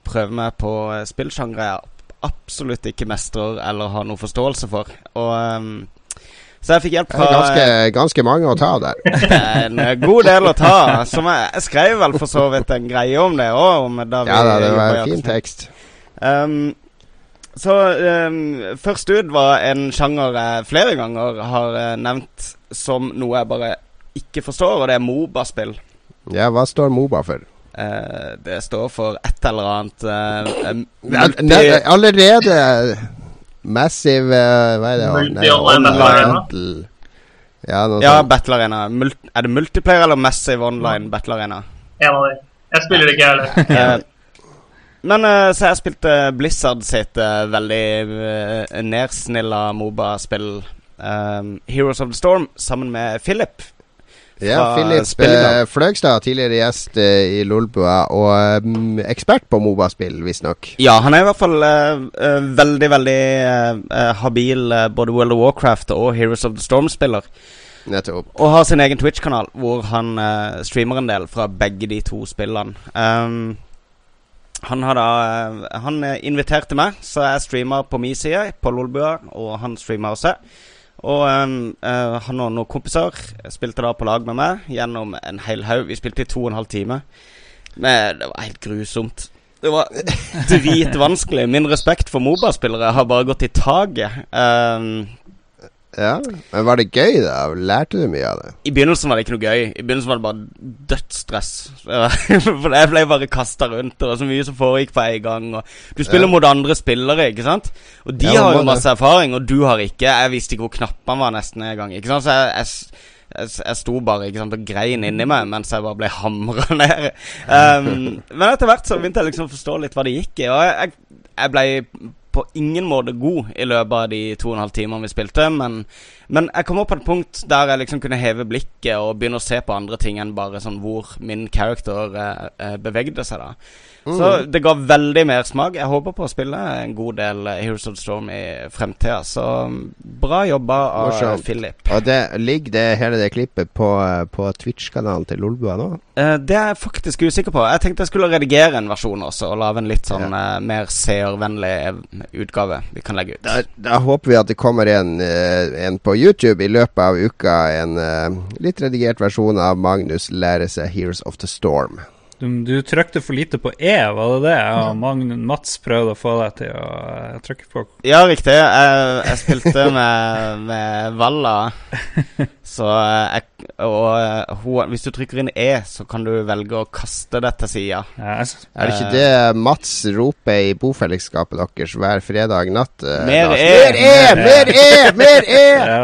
prøve meg på spillsjangre jeg absolutt ikke mestrer eller har noe forståelse for. Og ehm, Så jeg fikk hjelp fra ganske, ganske mange å ta av der. Er en eh, god del å ta. Som jeg, jeg skrev vel for så vidt en greie om det òg. Ja da, det var en fin tekst. Um, så um, først ut var en sjanger jeg flere ganger har eh, nevnt som noe jeg bare ikke forstår, og det er Moba-spill. Ja, hva står Moba for? Uh, det står for et eller annet uh, ne- allerede Massive eh, Hva er det? Multi Nei, online online battle battle. Ja, Ja. Battle Arena. Mul er det multiplayer eller Massive Online Battle Arena? En av de. Jeg spiller det ikke, jeg heller. Eh, men eh, så jeg spilte Blizzard sitt veldig nedsnilla Moba-spill um, Heroes of the Storm sammen med Philip. Ja, Spilleland. eh, Fløgstad, tidligere gjest eh, i Lolbua, og um, ekspert på Moba-spill, visstnok. Ja, han er i hvert fall uh, veldig, veldig uh, habil uh, både World of Warcraft og Heroes of the Storm-spiller. Nettopp. Og har sin egen Twitch-kanal hvor han streamer en del fra begge de to spillene. Um, han har da Han inviterte meg, så jeg streamer på min side, på Lolbua, og han streamer også. Og eh, han og noen kompiser spilte da på lag med meg gjennom en hel haug. Vi spilte i to og en halv time. Men det var helt grusomt. Det var dritvanskelig. Min respekt for Moba-spillere har bare gått i taket. Um, Ja, Men var det gøy, da? Lærte du mye av det? I begynnelsen var det ikke noe gøy. I begynnelsen var det bare dødsstress. For jeg ble bare kasta rundt, og det var så mye som foregikk på en gang. Og du spiller Ja. mot andre spillere, ikke sant? Og de Ja, har jo det. masse erfaring, og du har ikke. Jeg visste ikke hvor knappene var nesten en gang. Ikke sant? Så jeg, jeg, jeg, jeg sto bare ikke sant, og grein inni meg mens jeg bare ble hamra ned. Um, men etter hvert så begynte jeg liksom å forstå litt hva det gikk i. Og jeg, jeg ble på ingen måte god i løpet av de to og en halv timene vi spilte, men, men jeg kom opp på et punkt der jeg liksom kunne heve blikket og begynne å se på andre ting enn bare sånn hvor min character eh, eh, bevegde seg, da. Så det ga veldig mersmak. Jeg håper på å spille en god del eh, Heroes of Storm i fremtida, så mm, bra jobba av Morsomt. Philip. Og det ligger det hele det klippet på, eh, på Twitch-kanalen til Lolbua nå? Eh, det er jeg faktisk usikker på. Jeg tenkte jeg skulle redigere en versjon også, og lage en litt sånn eh, mer seervennlig eh, utgave vi kan legge ut. Da, da håper vi at det kommer en, en på YouTube i løpet av uka. En litt redigert versjon av Magnus lære seg Heroes of the Storm. Du, du trykte for lite på E, var det det? Og Magn Mats prøvde å få deg til å eh, trykke på Ja, riktig. Jeg, jeg spilte med, med Valla. Så eh, jeg, Og eh, hun, hvis du trykker inn E, så kan du velge å kaste det til sida. Yes. Er det ikke det Mats roper i bofellesskapet deres hver fredag natt? eh, Mer Lars? E! Mer E! Mer E! Mer E! ja,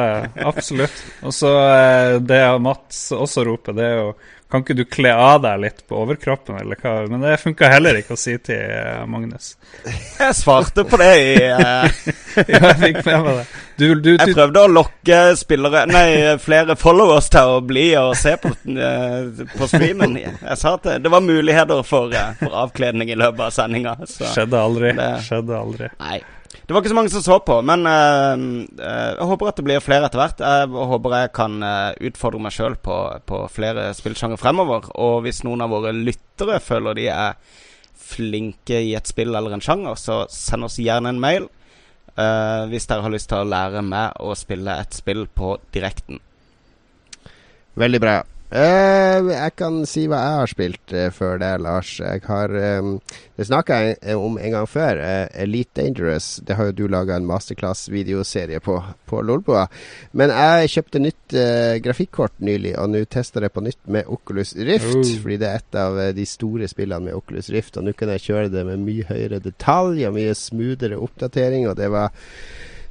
absolutt. Og så eh, det Mats også roper, det er jo Kan ikke du kle av deg litt på overkroppen, eller hva? Men det funka heller ikke å si til eh, Magnus. Jeg svarte på det i uh... Ja, jeg fikk med meg det. Du, du, Jeg prøvde å lokke spillere Nei, flere followers til å bli og se på, eh, på streamen. Jeg sa at det, det var muligheter for, eh, for avkledning i løpet av sendinga. Skjedde aldri. Det- Skjedde aldri. nei. Det var ikke så mange som så på, men uh, eh, jeg håper at det blir flere etter hvert. Jeg håper jeg kan utfordre meg sjøl på, på flere spillsjanger fremover. Og hvis noen av våre lyttere føler de er flinke i et spill eller en sjanger, så send oss gjerne en mail. Eh, hvis dere har lyst til å lære meg å spille et spill på direkten. Veldig bra. Eh, jeg kan si hva jeg har spilt eh, før det, Lars. Jeg har um, Det snakka jeg om en gang før. eh, Elite Dangerous. Det har jo du laga en masterclass-videoserie på, på Lolboa. Men jeg kjøpte nytt eh, grafikkort nylig, og nå tester jeg på nytt med Oculus Rift. Oh. Fordi det er et av eh, de store spillene med Oculus Rift. Og nå kan jeg kjøre det med mye høyere detalj og mye smoothere oppdatering, og det var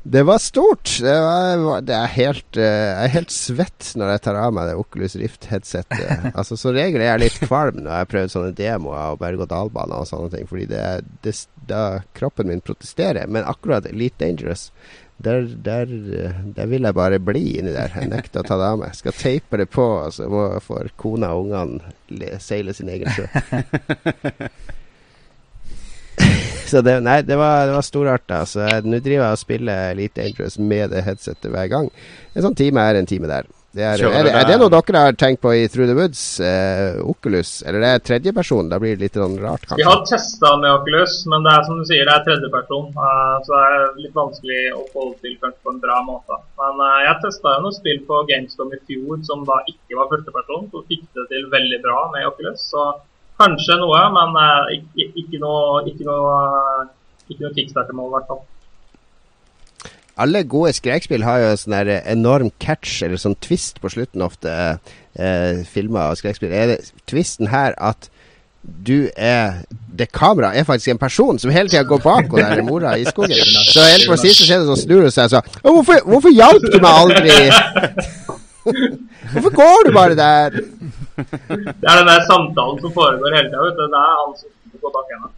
det var stort. Det, var, det er helt eh, Jeg er helt svett når jeg tar av meg det Oculus Rift-headsetet. altså, Som regel er jeg litt kvalm når jeg har prøvd sånne demoer og berg-og-dal-baner og sånne ting, fordi det, er- det, da kroppen min protesterer. Men akkurat Elite Dangerous der, der, eh, der vil jeg bare bli inni der. Jeg nekter å ta det av meg. Skal teipe det på, så får kona og ungene seile sin egen sjø. Så det, nei, det var, det var storarta. Så nå driver jeg og spiller Elite Dangerous med det headsetet hver gang. En sånn time er en time der. Det er, er, det, er det noe dere har tenkt på i Through the Woods? Eh, Oculus? Eller det er tredjeperson? Da blir det litt sånn rart, Vi har testa med Oculus, men det er som du sier, det er tredjeperson. Uh, så det er litt vanskelig å få det til kanskje på en bra måte. Men uh, jeg testa noen spill på GameStop i fjor som da ikke var førsteperson, så fikk det til veldig bra med Oculus. Så kanskje noe, men eh, ikke, ikke noe, ikke noe, eh, ikke noe kickstarter-mål, i hvert fall. Alle gode skrekspill har jo en sånn der enorm catch, eller sånn twist på slutten ofte. Eh, filmer og skrekspill. Er det twisten her at du er Det kameraet er faktisk en person som hele tida går bak og der mora i skogen. Så helt på siste skjedde så snur hun seg og sa Hvorfor, hvorfor hjalp du meg aldri? Hvorfor går du bare der? Det er den der samtalen som foregår hele tida. Det er han som går bak henne.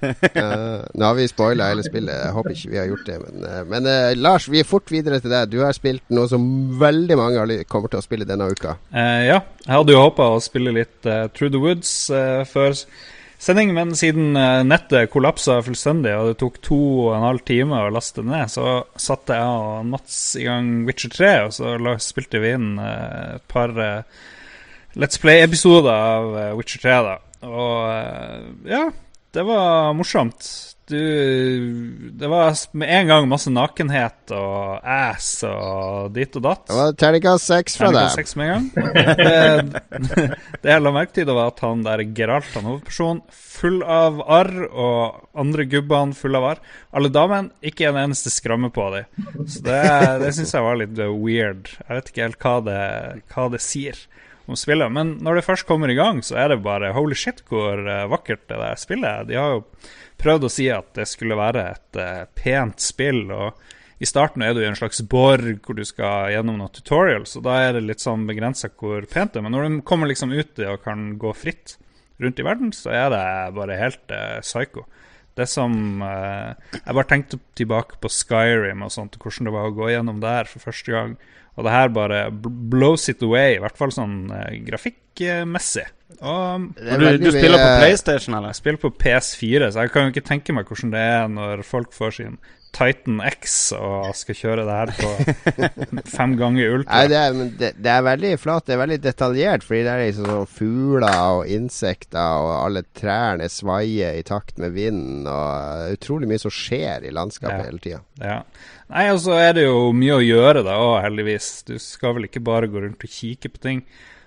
Uh, nå har vi spoila hele spillet. Jeg håper ikke vi har gjort det. Men, uh, men uh, Lars, vi er fort videre til deg. Du har spilt noe som veldig mange kommer til å spille denne uka. Eh, ja, jeg hadde jo håpa å spille litt Through the Woods før sending, men siden eh, nettet kollapsa fullstendig, og det tok to og en halv time å laste ned, så satte jeg og Mats i gang Witcher 3, og så spilte vi inn eh, et par eh, Let's Play-episoder av Witcher 3, da. Og ja, det var morsomt. Du Det var med en gang masse nakenhet og ass og dit og datt. Det var terningkast seks fra deg. seks med en gang. Det, det jeg la merke til, var at han der Geralt, han hovedpersonen, full av arr, og andre gubbene full av arr. Alle damene, ikke en eneste skramme på dem. Så det, det syns jeg var litt weird. Jeg vet ikke helt hva det, hva det sier om spillet. Men når det først kommer i gang, så er det bare holy shit hvor uh, vakkert det der spillet er. De har jo prøvd å si at det skulle være et uh, pent spill. og i starten er du i en slags borg hvor du skal gjennom noen tutorials, og da er det litt sånn begrensa hvor pent det er. Men når du kommer liksom ut og kan gå fritt rundt i verden, så er det bare helt uh, psycho. Det som uh, Jeg bare tenkte tilbake på Skyrim og sånt, hvordan det var å gå gjennom der for første gang. Og det her bare blows it away, i hvert fall sånn eh, grafikkmessig. Og Og du, du spiller på PlayStation, eller? jeg spiller på PS4, så jeg kan jo ikke tenke meg hvordan det er når folk får sin Titan X og skal kjøre det her på fem ganger ultra. Nei, det er, men det, det er veldig flott. Det er veldig detaljert, fordi det er liksom sånn fugler og insekter, og alle trærne svaier i takt med vinden, og utrolig mye som skjer i landskapet Ja. hele tida. Ja. Nei, og så er det jo mye å gjøre da òg, heldigvis. Du skal vel ikke bare gå rundt og kikke på ting.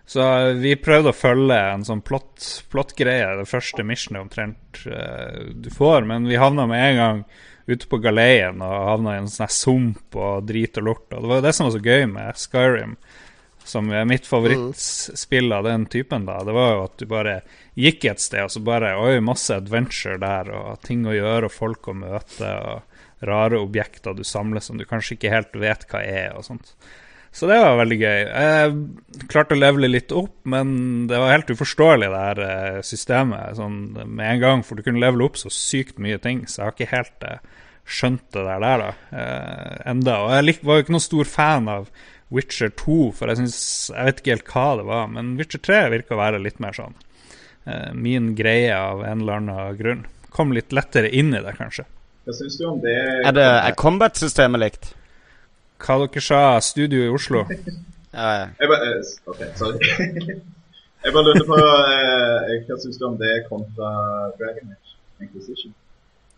Så vi prøvde å følge en sånn plott- plottgreie, det første missionet omtrent eh, du får, men vi havna med en gang ute på galeien og havna i en sånn sump og drit og lort. Og det var jo det som var så gøy med Skyrim, som er mitt favorittspill av den typen, da. Det var jo at du bare gikk et sted, og så bare Oi, masse adventure der, og ting å gjøre, og folk å møte, og rare objekter du samler som du kanskje ikke helt vet hva er, og sånt. Så det var veldig gøy. Jeg klarte å levele litt opp, men det var helt uforståelig, det her eh, systemet sånn med en gang. For du kunne levele opp så sykt mye ting, så jeg har ikke helt eh, skjønt det der, der da, eh, enda. Og jeg var jo ikke noen stor fan av Witcher 2, for jeg syns jeg vet ikke helt hva det var. Men Witcher 3 virker å være litt mer sånn eh, min greie av en eller annen grunn. Kom litt lettere inn i det, kanskje. Hva syns du om det? Er, det, er combat-systemet likt? Hva dere sa, studio i Oslo? Ja, ja. Jeg bare, eh, OK, sorry. jeg bare lurte på eh, hva syns du om det kontra Dragon Age Inquisition?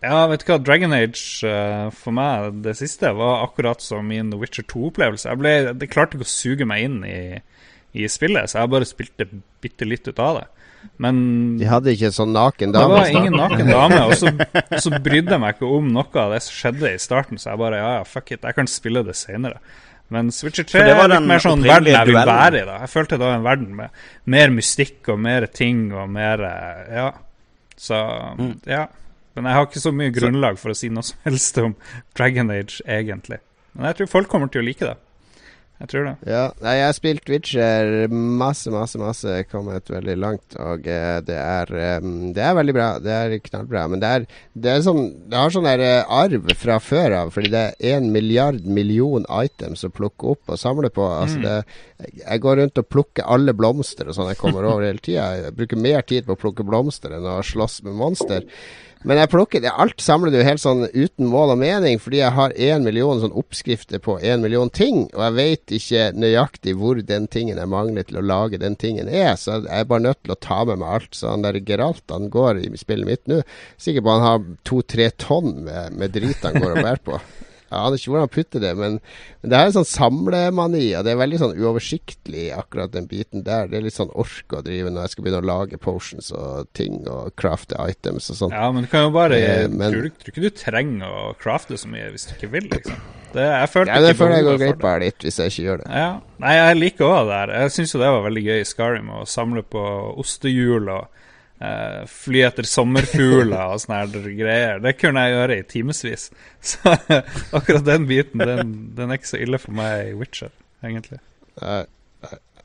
Ja, vet du hva, Dragon Age uh, for meg, det siste, var akkurat som min The Witcher 2-opplevelse. Jeg ble, Det klarte ikke å suge meg inn i, i spillet, så jeg bare spilte bitte litt ut av det. Men De hadde ikke sånn naken dame? det var ingen naken dame, og så, og så brydde jeg meg ikke om noe av det som skjedde i starten, så jeg bare ja, ja, fuck it, jeg kan spille det senere. Men Switcher 3 For det var er litt mer sånn verden jeg vil være i. da Jeg følte det var en verden med mer mystikk og mer ting og mer eh, Ja. Så Mm. ja. Men jeg har ikke så mye grunnlag for å si noe som helst om Dragon Age, egentlig. Men jeg tror folk kommer til å like det. Jeg tror det. Ja, nei, jeg har spilt Witcher masse, masse, masse. Kommet veldig langt. Og uh, det er um, Det er veldig bra. Det er knallbra. Men det er, det er sånn Det har sånn der uh, arv fra før av, fordi det er én milliard million items å plukke opp og samle på. Altså det Jeg går rundt og plukker alle blomster og sånn jeg kommer over hele tida. Jeg bruker mer tid på å plukke blomster enn å slåss med monster. Men jeg plukker det, alt samler du helt sånn uten mål og mening, fordi jeg har én million sånn oppskrifter på én million ting, og jeg vet ikke nøyaktig hvor den tingen jeg mangler til å lage den tingen er, så jeg er bare nødt til å ta med meg alt. Så han der Geralt han går i spillet mitt nå, sikkert på han har to-tre tonn med, med drit han går og bærer på. Jeg aner ikke hvordan han putter det, men, men det er en sånn samlemani, og det er veldig sånn uoversiktlig, akkurat den biten der. Det er litt sånn ork å drive når jeg skal begynne å lage potions og ting og crafte items og sånn. Ja, men du kan jo bare Eh, men- tror, du, tror ikke du trenger å crafte så mye hvis du ikke vil, liksom. Det, jeg følte Ja, det føler jeg går glipp av litt hvis jeg ikke gjør det. Ja. Nei, jeg liker òg det der. Jeg syns jo det var veldig gøy i Skyrim å samle på ostehjul og eh, fly etter sommerfugler og sånne greier. Det kunne jeg gjøre i timevis. Så akkurat den biten, den, den er ikke så ille for meg i Witcher, egentlig. Nei,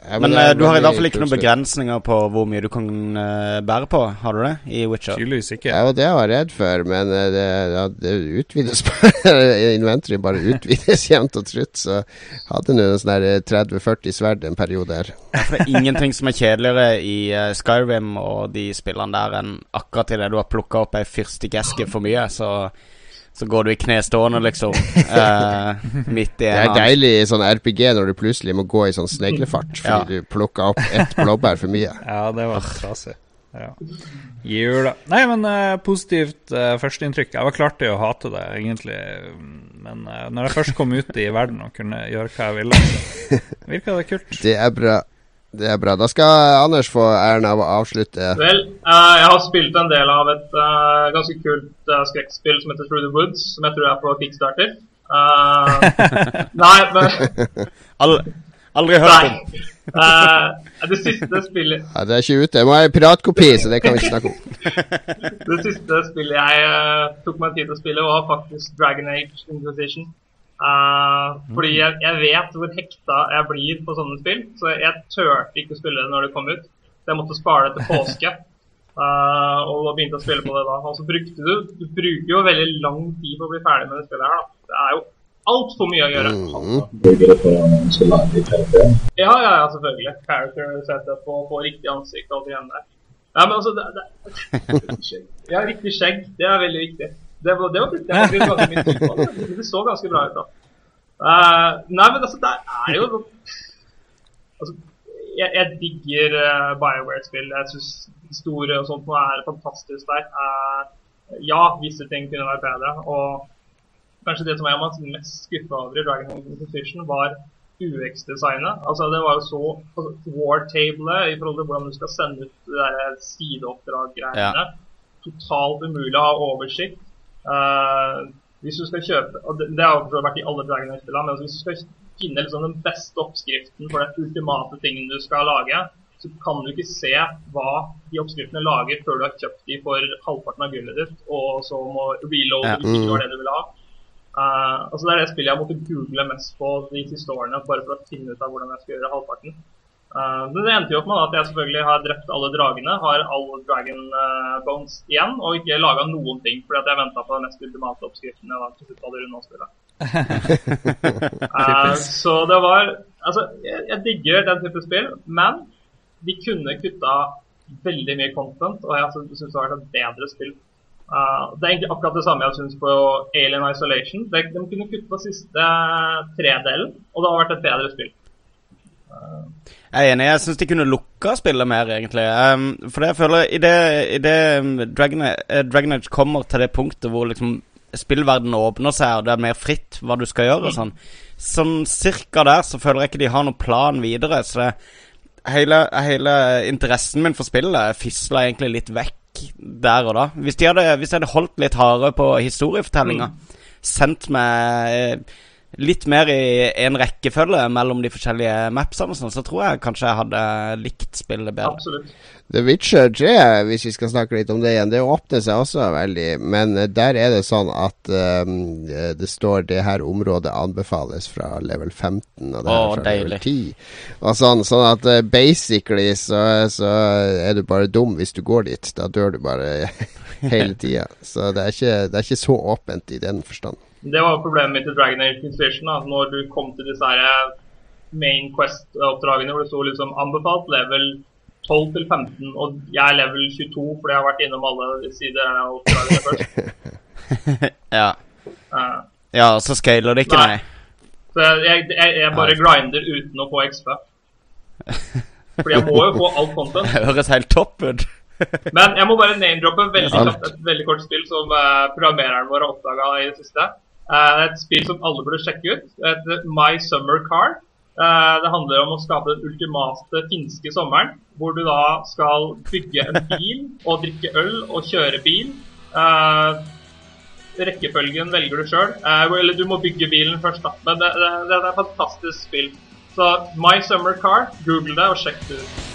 ja, Men det er eh, du har i hvert fall ikke noen begrensninger på hvor mye du kan uh, bære på, har du det? I Witcher? Tydeligvis ikke. Ja, og det var jeg redd for, men uh, det, ja, det utvides bare. Inventory bare utvides jevnt og trutt. Så hadde nå en sånn eh, 30-40 sverd en periode her. Det er ingenting som er kjedeligere i uh, Skyrim og de spillene der enn akkurat idet du har plukka opp ei fyrstikkeske for mye, så, så går du i kne stående, liksom. uh, midt i Det er deilig i sånn RPG når du plutselig må gå i sånn sneglefart fordi Ja. du plukka opp ett blåbær for mye. Ja, det var trasig. Ja. Jula. Nei, men uh, positivt uh, førsteinntrykk. Jeg var klar til å hate det, egentlig. Men uh, når jeg først kom ut i verden og kunne gjøre hva jeg ville, virka det kult. Det er bra. Det er bra. Da skal Anders få æren av å avslutte. Vel, uh, jeg har spilt en del av et uh, ganske kult uh, skrekkspill som heter Through the Woods, som jeg tror er på Kickstarter. Eh, nei, men Aldri, Aldri hørt om. Eh, det siste spillet Ja, det er ikke ute. Jeg må en piratkopi, så det kan vi ikke snakke om. Det siste spillet jeg tok meg tid til å spille, var faktisk Dragon Age Inquisition. Eh, fordi jeg, jeg vet hvor hekta jeg blir på sånne spill, så jeg turte ikke å spille det når det kom ut. Så jeg måtte spare det til påske. Uh, og da begynte jeg å spille på det da. Og så brukte du Du bruker jo veldig lang tid på å bli ferdig med det spillet her, da. Det er jo altfor mye å gjøre. Mm. Bruker det på å skal lage. Ja, ja, ja, selvfølgelig. Character setup og få riktig ansikt og alt igjen der. Ja, men altså, det, det, Ja, riktig skjegg. Det er veldig viktig. Det var, det var det var faktisk ganske mye tid på. Det, det så ganske bra ut, da. Uh, nei, men altså, det er jo Altså, jeg, jeg digger uh, BioWare-spill. Jeg syns historie og sånt nå er fantastisk der. Uh, ja, visse ting kunne vært bedre. Og kanskje det som jeg var mest skuffa over i Dragon Ball Competition, var UX-designet. Altså, det var jo så altså, War-tablet i forhold til hvordan du skal sende ut sideoppdrag-greiene. Totalt umulig å ha oversikt. Uh, hvis du skal kjøpe og Det, det har jo vært i alle Dragon Age-spillene, men altså, hvis du skal finne liksom den beste oppskriften for den ultimate tingen du skal lage, så kan du ikke se hva de oppskriftene lager før du har kjøpt de for halvparten av gullet ditt, og så må reload ja. hvis ikke det du vil ha. Uh, altså Det er det spillet jeg måtte google mest på de siste årene, bare for å finne ut av hvordan jeg skal gjøre halvparten. Uh, det endte jo opp med at jeg selvfølgelig har drept alle dragene, har alle dragon uh, bones igjen, og ikke laga noen ting, fordi at jeg venta på den mest ultimate oppskriften jeg var til slutt hadde runda spillet. uh, så det var Altså, jeg, jeg digger den type spill, men de kunne kutta veldig mye content, og jeg syns det har vært et bedre spill Uh, det er egentlig akkurat det samme jeg syns på Alien Isolation. De, de kunne kutta siste tredelen, og det har vært et bedre spill. Uh. Jeg er enig. Jeg syns de kunne lukka spillet mer, egentlig. Um, for det jeg føler I det, i det um, Dragon, uh, Dragon, Age kommer til det punktet hvor liksom spillverdenen åpner seg, og det er mer fritt hva du skal gjøre og sånn, sånn cirka der så føler jeg ikke de har noen plan videre. Så det, hele, hele interessen min for spillet fisla egentlig litt vekk der og da. Hvis de hadde, hvis de hadde holdt litt hardere på historiefortellinga, mm. sendt meg eh, litt mer i en rekkefølge mellom de forskjellige mapsene, sånn, så tror jeg kanskje jeg hadde likt spillet bedre. Absolutt. The Witcher 3, hvis vi skal snakke litt om det igjen, det åpner seg også veldig. Men eh, der er det sånn at um, det står det her området anbefales fra level 15, og det her fra deilig. level 10. Og sånn, sånn at uh, basically så, så, er du bare dum hvis du går dit. Da dør du bare hele tida. Så det er, ikke, det er ikke så åpent i den forstand. Det var problemet mitt i Dragon Age Inquisition. Da. Når du kom til disse her main quest-oppdragene hvor det sto liksom anbefalt level 12 til 15, og jeg er level 22 fordi jeg har vært innom alle sider av oppdragene først. ja. Uh, ja, så scaler det ikke, nei. nei. Så jeg, jeg, jeg bare grinder uten å få XP. Fordi jeg må jo få alt content. Det høres helt topp ut. Men jeg må bare name-droppe veldig et veldig kort spill som uh, programmereren vår har oppdaga i det siste. Uh, et spill som alle burde sjekke ut. Et My Summer Car. Uh, det handler om å skape den ultimate finske sommeren. Hvor du da skal bygge en bil og drikke øl og kjøre bil. rekkefølgen velger du sjøl. eller du må bygge bilen først, da. Men det, det, det er et fantastisk spill. Så My Summer Car, google det og sjekk det ut.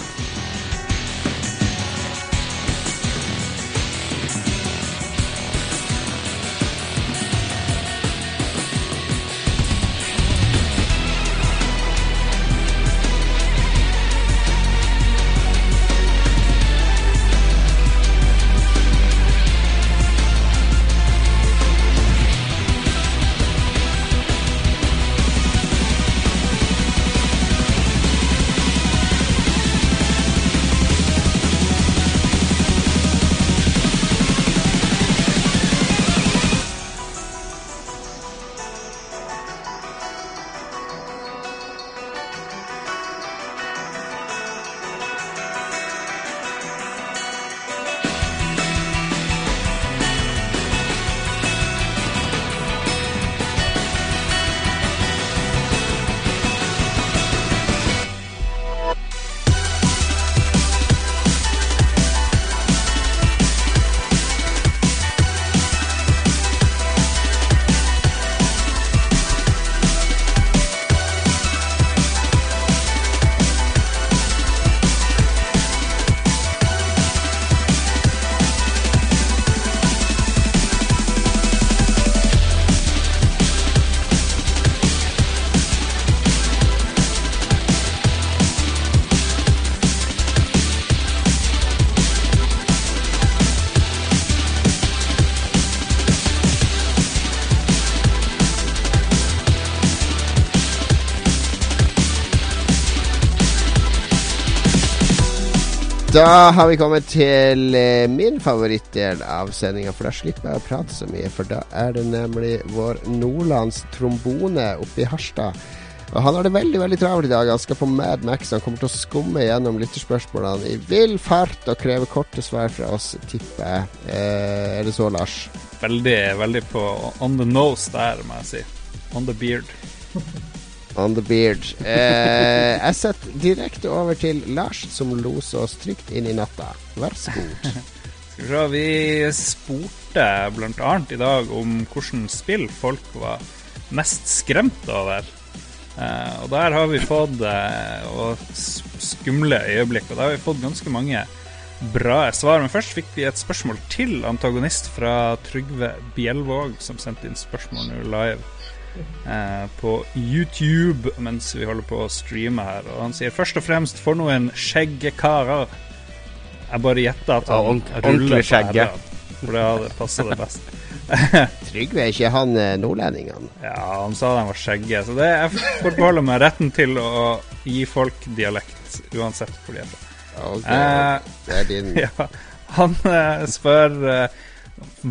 Da har vi kommet til eh, min favorittdel av sendinga, for da slipper jeg å prate så mye. For da er det nemlig vår Nordlands trombone oppe i Harstad. Og Han har det veldig veldig travelt i dag. Han skal på Mad Max. Han kommer til å skumme gjennom lytterspørsmålene i vill fart og kreve korte svar fra oss, tipper jeg. Eh, er det så, Lars? Veldig, veldig på on the nose der, må jeg si. On the beard. On the beard. Eh, jeg setter direkte over til Lars, som loser oss trygt inn i natta. Vær så god. Skal vi se, vi spurte bl.a. i dag om hvilket spill folk var mest skremt over. Eh, og der har vi fått eh, skumle øyeblikk, og der har vi fått ganske mange bra svar. Men først fikk vi et spørsmål til antagonist fra Trygve Bjelvåg, som sendte inn spørsmål nå live eh, på YouTube mens vi holder på å streame her. Og han sier først og fremst for noen skjeggekarer. Jeg bare gjetter at Ja, han ordent- ruller på skjegge. For det hadde passa det best. Trygve er ikke han eh, nordlendingen? Ja, han sa de var skjegge, så det jeg forbeholder meg retten til å gi folk dialekt, uansett hvor de er fra. Ok, Eh, det er din ja, han eh, spør eh,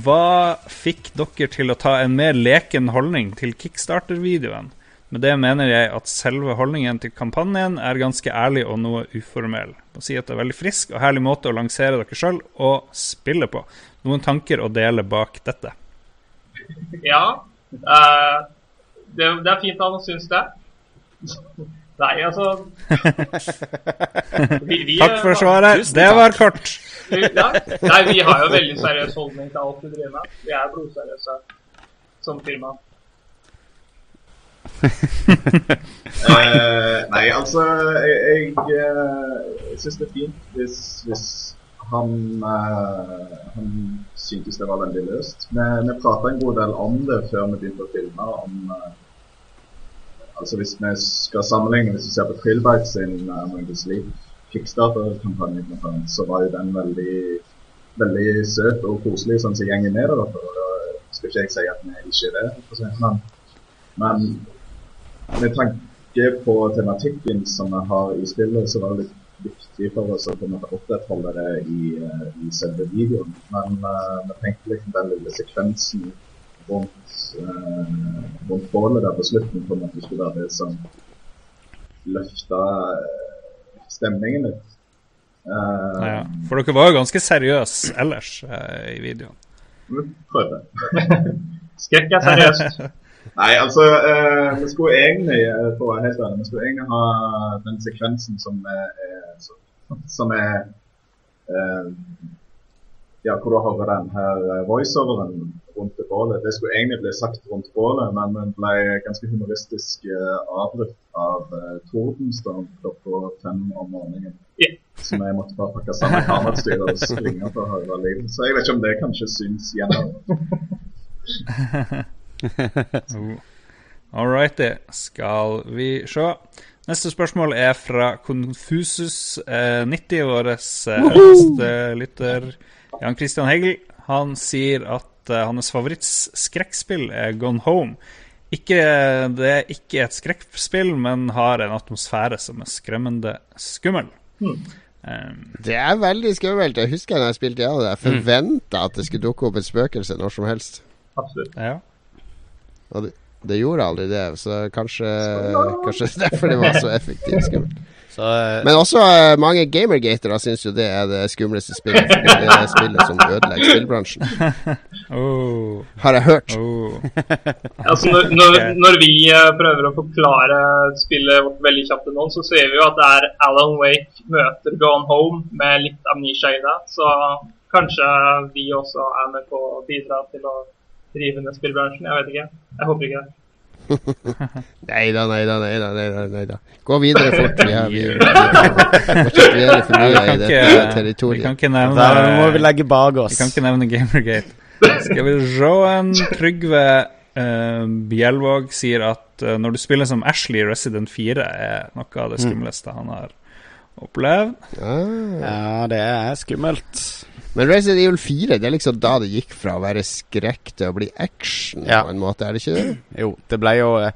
Hva fikk dere til å ta en mer leken holdning til Kickstarter-videoen? Med det mener jeg at selve holdningen til kampanjen er ganske ærlig og noe uformell. Å si at det er veldig frisk og herlig måte å lansere dere sjøl og spille på. Noen tanker å dele bak dette? Ja. Uh, det, det er fint at han syns det. Nei, altså vi, vi, Takk for svaret. Det var kort. Nei, vi har jo veldig seriøs holdning til alt vi driver med. Vi er blodseriøse som firma. uh, nei, altså Jeg, jeg, uh, syns det er fint hvis, hvis han, uh, han syntes det var veldig løst. Vi, vi prata en god del om det før vi begynte å filme. om eh, Altså Hvis vi skal sammenligne, hvis vi ser på Krillbite sin uh, the Sleep Kickstarter-kampanje, blant så var jo den veldig veldig søt og koselig sånn som gjengen er der. og Da skal ikke jeg si at vi ikke er det. for Men, men med tanke på tematikken som vi har i spillet, så var det litt viktig for oss å på opprettholde det i, eh, i selve videoen. Men vi vi tenkte liksom den lille sekvensen rundt, uh, bålet der på slutten på en måte skulle være det som løfta eh, stemningen litt. Uh, Ja, for dere var jo ganske seriøse ellers uh, i videoen. Vi prøvde. Skrekk er seriøst. Nei, altså uh, Vi skulle egentlig for å være helt ærlig, vi skulle egentlig ha den sekvensen som er, som er Ja, hvor du hører den her voiceoveren rundt det bålet. Det skulle egentlig bli sagt rundt bålet, men den ble ganske humoristisk eh, avbrutt av uh, tordenstorm klokka fem om morgenen. Yeah. Så jeg måtte bare pakke sammen kamerautstyret og springe for å høre lyden. Så jeg vet ikke om det kanskje syns gjennom. All All righty, skal vi se. Neste spørsmål er fra Confusus eh, 90, års eh, eldste lytter Jan Christian Hegel. Han sier at eh, hans favorittskrekkspill er Gone Home. Ikke, det er ikke et skrekkspill, men har en atmosfære som er skremmende skummel. Um, Det er veldig skummelt. Jeg husker da jeg spilte gjennom det. Jeg forventa at det skulle dukke opp et spøkelse når som helst. Absolutt. ja. Og det, det gjorde aldri det, så kanskje Kanskje derfor det var så effektivt skummelt. Så eh, Men også uh, mange gamergatere syns jo det er det skumleste spillet. Det er spillet som ødelegger spillbransjen. Oh, Har jeg hørt. oh. Altså, når, når, når vi eh, prøver å forklare spillet vårt veldig kjapt til noen, så ser vi jo at det er Alan Wake møter Gone Home med litt amnesia i det. Så kanskje vi også er med på å bidra til å drive ned spillbransjen. Jeg vet ikke. Jeg håper ikke det. Nei da, nei da, nei da. Gå videre fort. Vi har vi, vi, vi, Vi dette vi kan territoriet. ikke nevne må vi legge bak Vi kan ikke nevne Gamergate. Skal vi se Trygve uh, Bjelvåg sier at uh, når du spiller som Ashley i Resident 4, er noe av det skumleste han har opplevd. Ah. Ja, det er skummelt. Men Resident Evil 4, det er liksom da det gikk fra å være skrekk til å bli action, Ja. på en måte, er det ikke det? Jo, det ble jo eh,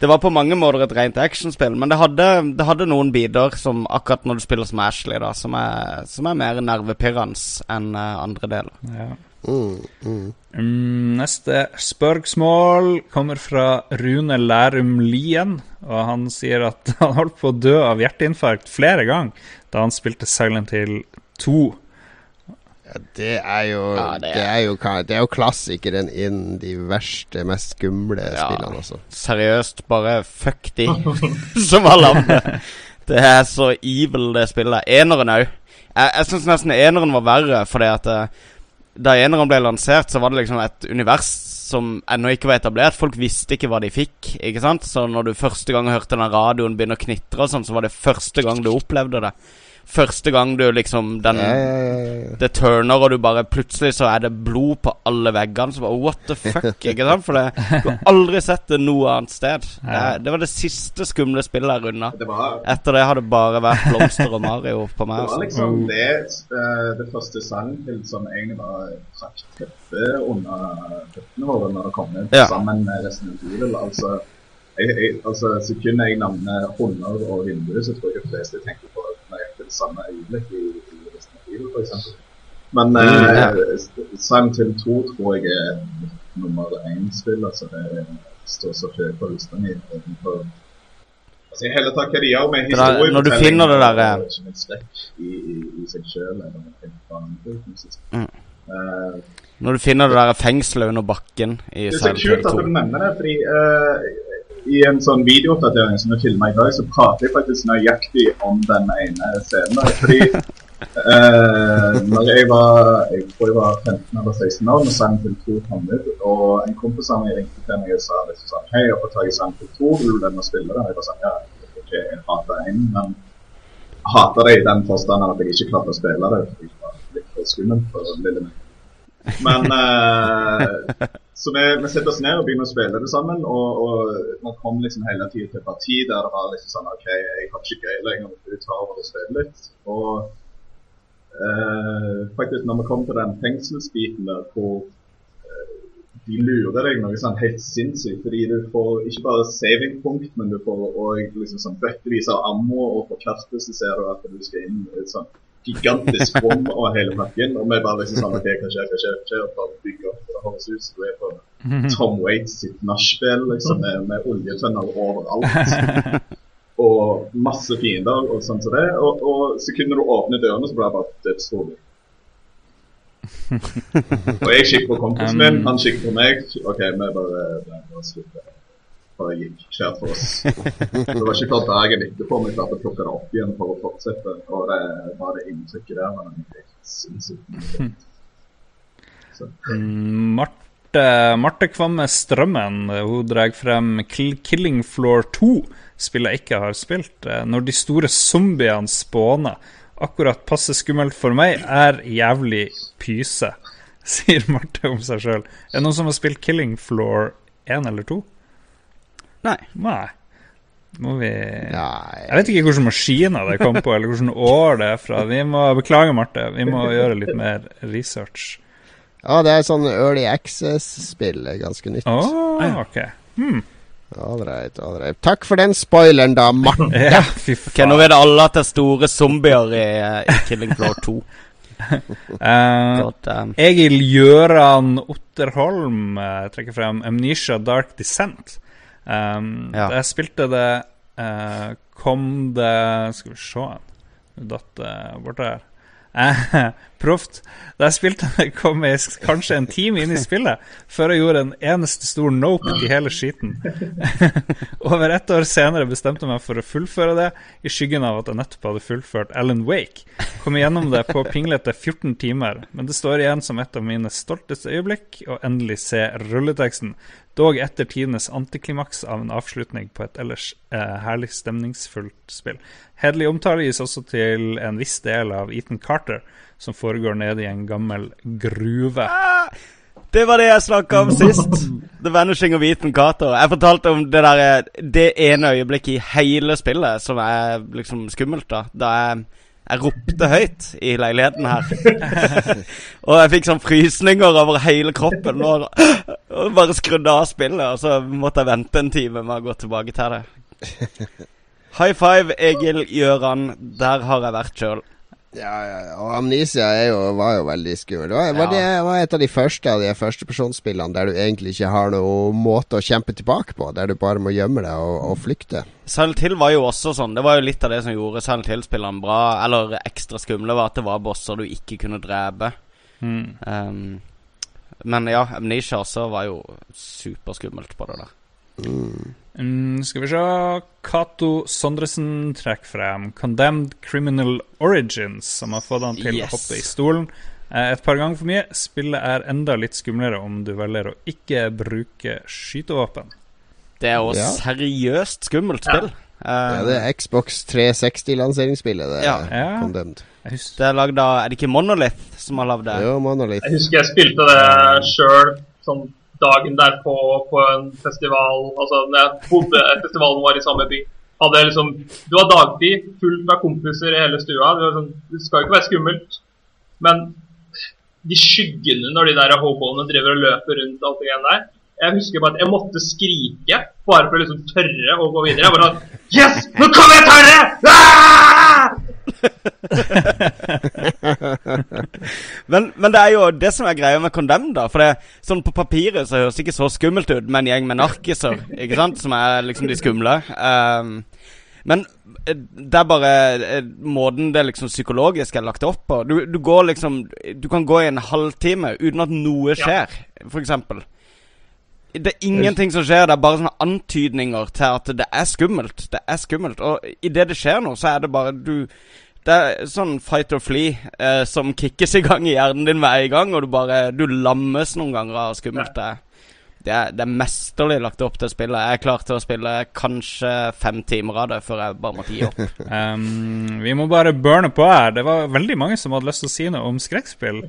Det var på mange måter et rent actionspill, men det hadde, det hadde noen biter som akkurat når du spiller som Ashley, da, som er, som er mer nervepirrende enn eh, andre deler. Ja. Mm, mm. Mm, neste spørsmål kommer fra Rune Lærum Lien. Og han sier at han holdt på å dø av hjerteinfarkt flere ganger da han spilte Silent Hill 2. Ja, det er jo Ja, det det, er- jo det er jo klassikeren innen de verste, mest skumle Ja. spillene også. Seriøst, bare fuck de som har landet. det. Det er så evil, det spillet. Eneren òg. Jeg, jeg syns nesten eneren var verre, fordi at eh, da eneren ble lansert, så var det liksom et univers som ennå ikke var etablert. Folk visste ikke hva de fikk. ikke sant? Så når du første gang hørte den radioen begynne å knitre, og sånn, så var det første gang du opplevde det. Første gang du liksom Den Ja, ja, ja, ja. det turner, og du bare plutselig så er det blod på alle veggene. Så bare what the fuck, ikke sant? For det, du har aldri sett det noe annet sted. Det, det var det siste skumle spillet jeg runda. Etter det har det bare vært Blomster og Mario på meg. det var liksom liksom det, uh, det første sangbildet som egentlig var trakk teppet under føttene våre når det kom ut, Ja. sammen med Resident Evil. Altså, jeg, jeg, altså, Sekundet jeg nevner hunder og vinduer, så tror jeg de fleste tenker på det samme øyeblikk i, i resten av livet, f.eks. Men ja. eh, Silent Hill 2 tror jeg er nummer én-spill. Altså, det står så høyt på lista mi. Altså, I hele tatt hva de gjør med For da- når du finner det der, og eh, ikke minst skrekk i, i, i seg sjøl. Mm. Uh, Når du finner det der fengselet under bakken i det er så Silent Hill kult at du nevner det, fordi eh, i en sånn videooppdatering som jeg filma i dag, så prater jeg faktisk nøyaktig om den ene scenen. Fordi eh, når jeg var jeg tror jeg var 15 eller 16 år når Silent Hill 2 kom og en kompis av meg ringte til meg og sa liksom sånn Hei, jeg fått tak i sang til 2, vil du den og spille den? Jeg bare sånn, ja, ok, jeg hater en, men jeg hater det i den forstand at jeg ikke klarte å spille det. Det var litt for skummelt for lille meg. Men uh, Så vi, vi setter oss ned og begynner å spille det sammen. Og, og man kom liksom hele tiden til parti der det var liksom sånn OK, jeg har ikke gøy lenger, du tar over og spiller litt. Og uh, faktisk, når vi kom til den fengselsbiten der hvor eh, de lurer deg noe sånn helt sinnssykt, fordi du får ikke bare saving-punkt, men du får òg liksom sånn bøttevis av ammo, og på kartet så ser du at du skal inn i et sånn gigantisk rom og hele pakken. Og vi bare liksom sånn OK, hva skjer, hva skjer? hva skjer? Bare bygge opp. Det høres ut som du er på Tom Waits sitt nachspiel, liksom, med, med oljetønner overalt. Og masse fiender og sånn som det. Og, og sekundet du åpner dørene, så blir det bare dødsrolig. og jeg kikker på kompisen min, han kikker på meg. OK, vi bare, bare slutter. Gikk skjært for oss. Det var ikke før dagen etterpå vi klarte å plukke det opp igjen for å fortsette. Og det var det inntrykket der var helt sinnssykt. Mm, Marte, Marte Kvamme Strømmen hun drar frem Kill Killing Floor 2, spillet jeg ikke har spilt. Eh, Når de store zombiene spåner. Akkurat passe skummelt for meg, er jævlig pyse, sier Marte om seg sjøl. Er det noen som har spilt Killing Floor 1 eller 2? Nei. Nei. Må vi Nei. Jeg vet ikke hvilke maskiner det kom på, eller hvilket år det er fra. Vi må Beklager, Marte. Vi må gjøre litt mer research. Ja, det er sånn Early Access-spill. Ganske nytt. Oh, ok. Ålreit, ålreit. Takk for den spoileren, da, Marte. Ja, fy faen. Okay, Nå vet alle at det er store zombier i, i Killing Floor 2. uh, God damn. Egil Gjøran Otterholm uh, trekker frem Amnesia Dark Descent. Um, Ja. Jeg spilte det, uh, kom det Skal vi se Nå datt det borti her. Eh, Proft. Da jeg spilte det, kom jeg kanskje en time inn i spillet før jeg gjorde en eneste stor nope i hele skiten. Over ett år senere bestemte jeg meg for å fullføre det, i skyggen av at jeg nettopp hadde fullført Alan Wake. Kom igjennom det på pinglete 14 timer, men det står igjen som et av mine stolteste øyeblikk å endelig se rulleteksten. Dog etter tidenes antiklimaks av en avslutning på et ellers eh, herlig stemningsfullt spill. Hederlig omtale gis også til en viss del av Ethan Carter, som foregår nede i en gammel gruve. Det var det jeg snakka om sist. The Vanishing of Ethan Carter. Jeg fortalte om det der Det ene øyeblikket i hele spillet som er liksom skummelt, da. Da jeg, jeg ropte høyt i leiligheten her. og jeg fikk sånn frysninger over hele kroppen. Og, og bare skrudde av spillet. Og så måtte jeg vente en time med å gå tilbake til det. High five, Egil Gjøran. Der har jeg vært sjøl. Ja, ja, ja. Og Amnesia er jo, var jo veldig skummel. Det var, ja. det var et av de første av de førstepersonsspillene der du egentlig ikke har noen måte å kjempe tilbake på, der du bare må gjemme deg og, og flykte. Silent Hill var jo også sånn. Det var jo litt av det som gjorde Silent Hill-spillene bra, eller ekstra skumle, var at det var bosser du ikke kunne drepe. Mm. Um, men ja, Amnesia også var jo superskummelt på det der. Mm. Mm, skal vi se Cato Sondresen trekker frem Condemned Criminal Origins, som har fått han til Yes. å hoppe i stolen eh, et par ganger for mye. Spillet er enda litt skumlere om du velger å ikke bruke skytevåpen. Det er jo Ja. seriøst skummelt spill. Ja, Uh, det er Xbox 360-lanseringsspillet. Det Ja. er Condemned. Det er lagd av Er det ikke Monolith som har lagd det? Jo, Monolith. Jeg husker jeg spilte det sjøl sånn dagen derpå på en festival. Altså når jeg bodde festivalen var i samme by. Hadde jeg liksom Det var dagtid, fullt med kompiser i hele stua. Det, sånn, det skal jo ikke være skummelt. Men de skyggene når de der hoboene driver og løper rundt alt det greiene der Jeg husker bare at jeg måtte skrike bare for å liksom tørre å gå videre. Jeg bare sånn Yes! Nå kommer jeg tørre! Ah! Men, men det er jo det som er greia med Condemned, da. For det, sånn på papiret så høres det ikke så skummelt ut med en gjeng med narkiser, ikke sant? Som er liksom de skumle. Um, men eh, det er bare eh, måten det liksom psykologisk er lagt opp på. Du, du går liksom Du kan gå i en halvtime uten at noe Ja. skjer, for eksempel. Det er ingenting som skjer, det er bare sånne antydninger til at det er skummelt. Det er skummelt. Og idet det skjer noe, så er det bare du Det er sånn fight or flee eh, som kickes i gang i hjernen din hver gang, og du bare Du lammes noen ganger av skummelt det er. Det er, det er mesterlig lagt opp til spillet. Jeg er klar til å spille kanskje fem timer av det før jeg bare måtte gi opp. Um, vi må bare burne på her. Det var veldig mange som hadde lyst til å si noe om skrekkspill.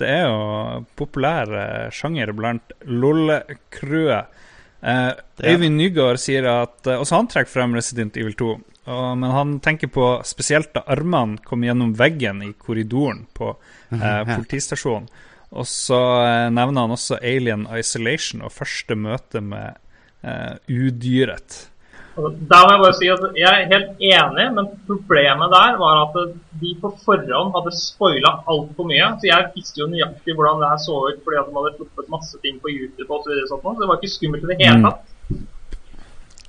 Det er jo populær eh, sjanger blant LOL-crewet. Uh, er Øyvind Nygaard sier at uh, også han trekker frem Resident Evil 2. Og, men han tenker på spesielt da armene kom gjennom veggen i korridoren på uh, politistasjonen. Og så eh, nevner han også Alien Isolation og første møte med eh, udyret. Da Der må jeg bare si at jeg er helt enig, men problemet der var at de på forhånd hadde spoila altfor mye. Så jeg visste jo nøyaktig hvordan det her så ut fordi at de hadde sluppet masse ting på YouTube og så videre. sånt, Så det var ikke skummelt i det hele Mm. tatt.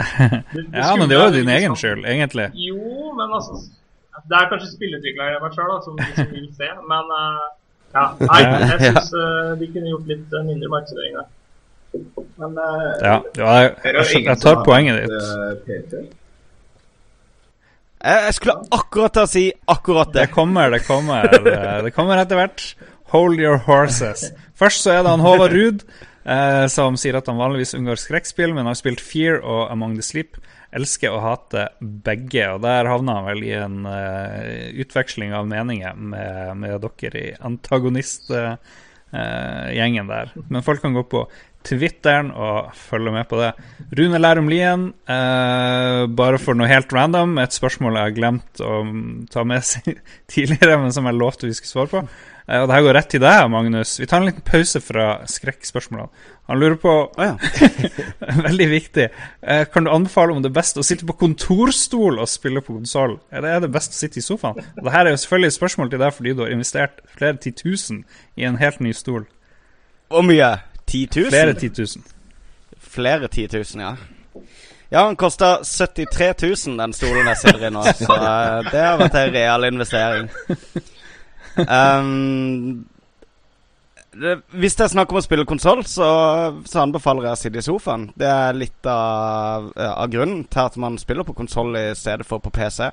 Det Ja, men det var jo din egen sånn- skyld, egentlig. Jo, men altså Det er kanskje spillutviklere i meg sjøl som, som vil se, men eh, ja. Nei, jeg syns de kunne gjort litt eh, mindre markedsføring der. Men eh, Ja, ja jeg, jeg, jeg tar poenget ditt. eh, Jeg, jeg skulle akkurat til å si akkurat det. Det kommer, det kommer. eh, Det kommer etter hvert. Hold your horses. Først så er det han Håvard Ruud, eh, som sier at han vanligvis unngår skrekkspill, men har spilt Fear og Among the Sleep. Elsker og hate begge, og der havna han vel i en uh, utveksling av meninger med, med dere i antagonistgjengen uh, der. Men folk kan gå på Twitteren og følge med på det. Rune Lærum Lien, uh, bare for noe helt random, et spørsmål jeg har glemt å ta med tidligere, men som jeg lovte vi skulle svare på. Eh, og det her går rett til deg, Magnus. Vi tar en liten pause fra skrekkspørsmålene. Han lurer på oh, ja. Veldig viktig. Eh, kan du anbefale om det er best å sitte på kontorstol og spille på konsoll? Eller er det best å sitte i sofaen? Og det her er jo selvfølgelig et spørsmål til deg fordi du har investert flere titusen i en helt ny stol. Hvor mye? 10 000? Flere titusen. Flere titusen, ja. Ja, den kosta 73 000, den stolen jeg sitter i nå. Så eh, det har vært en real investering. Um, hvis det er snakk om å spille konsoll, så, så anbefaler jeg å sitte i sofaen. Det er litt av, av grunnen til at man spiller på konsoll i stedet for på PC.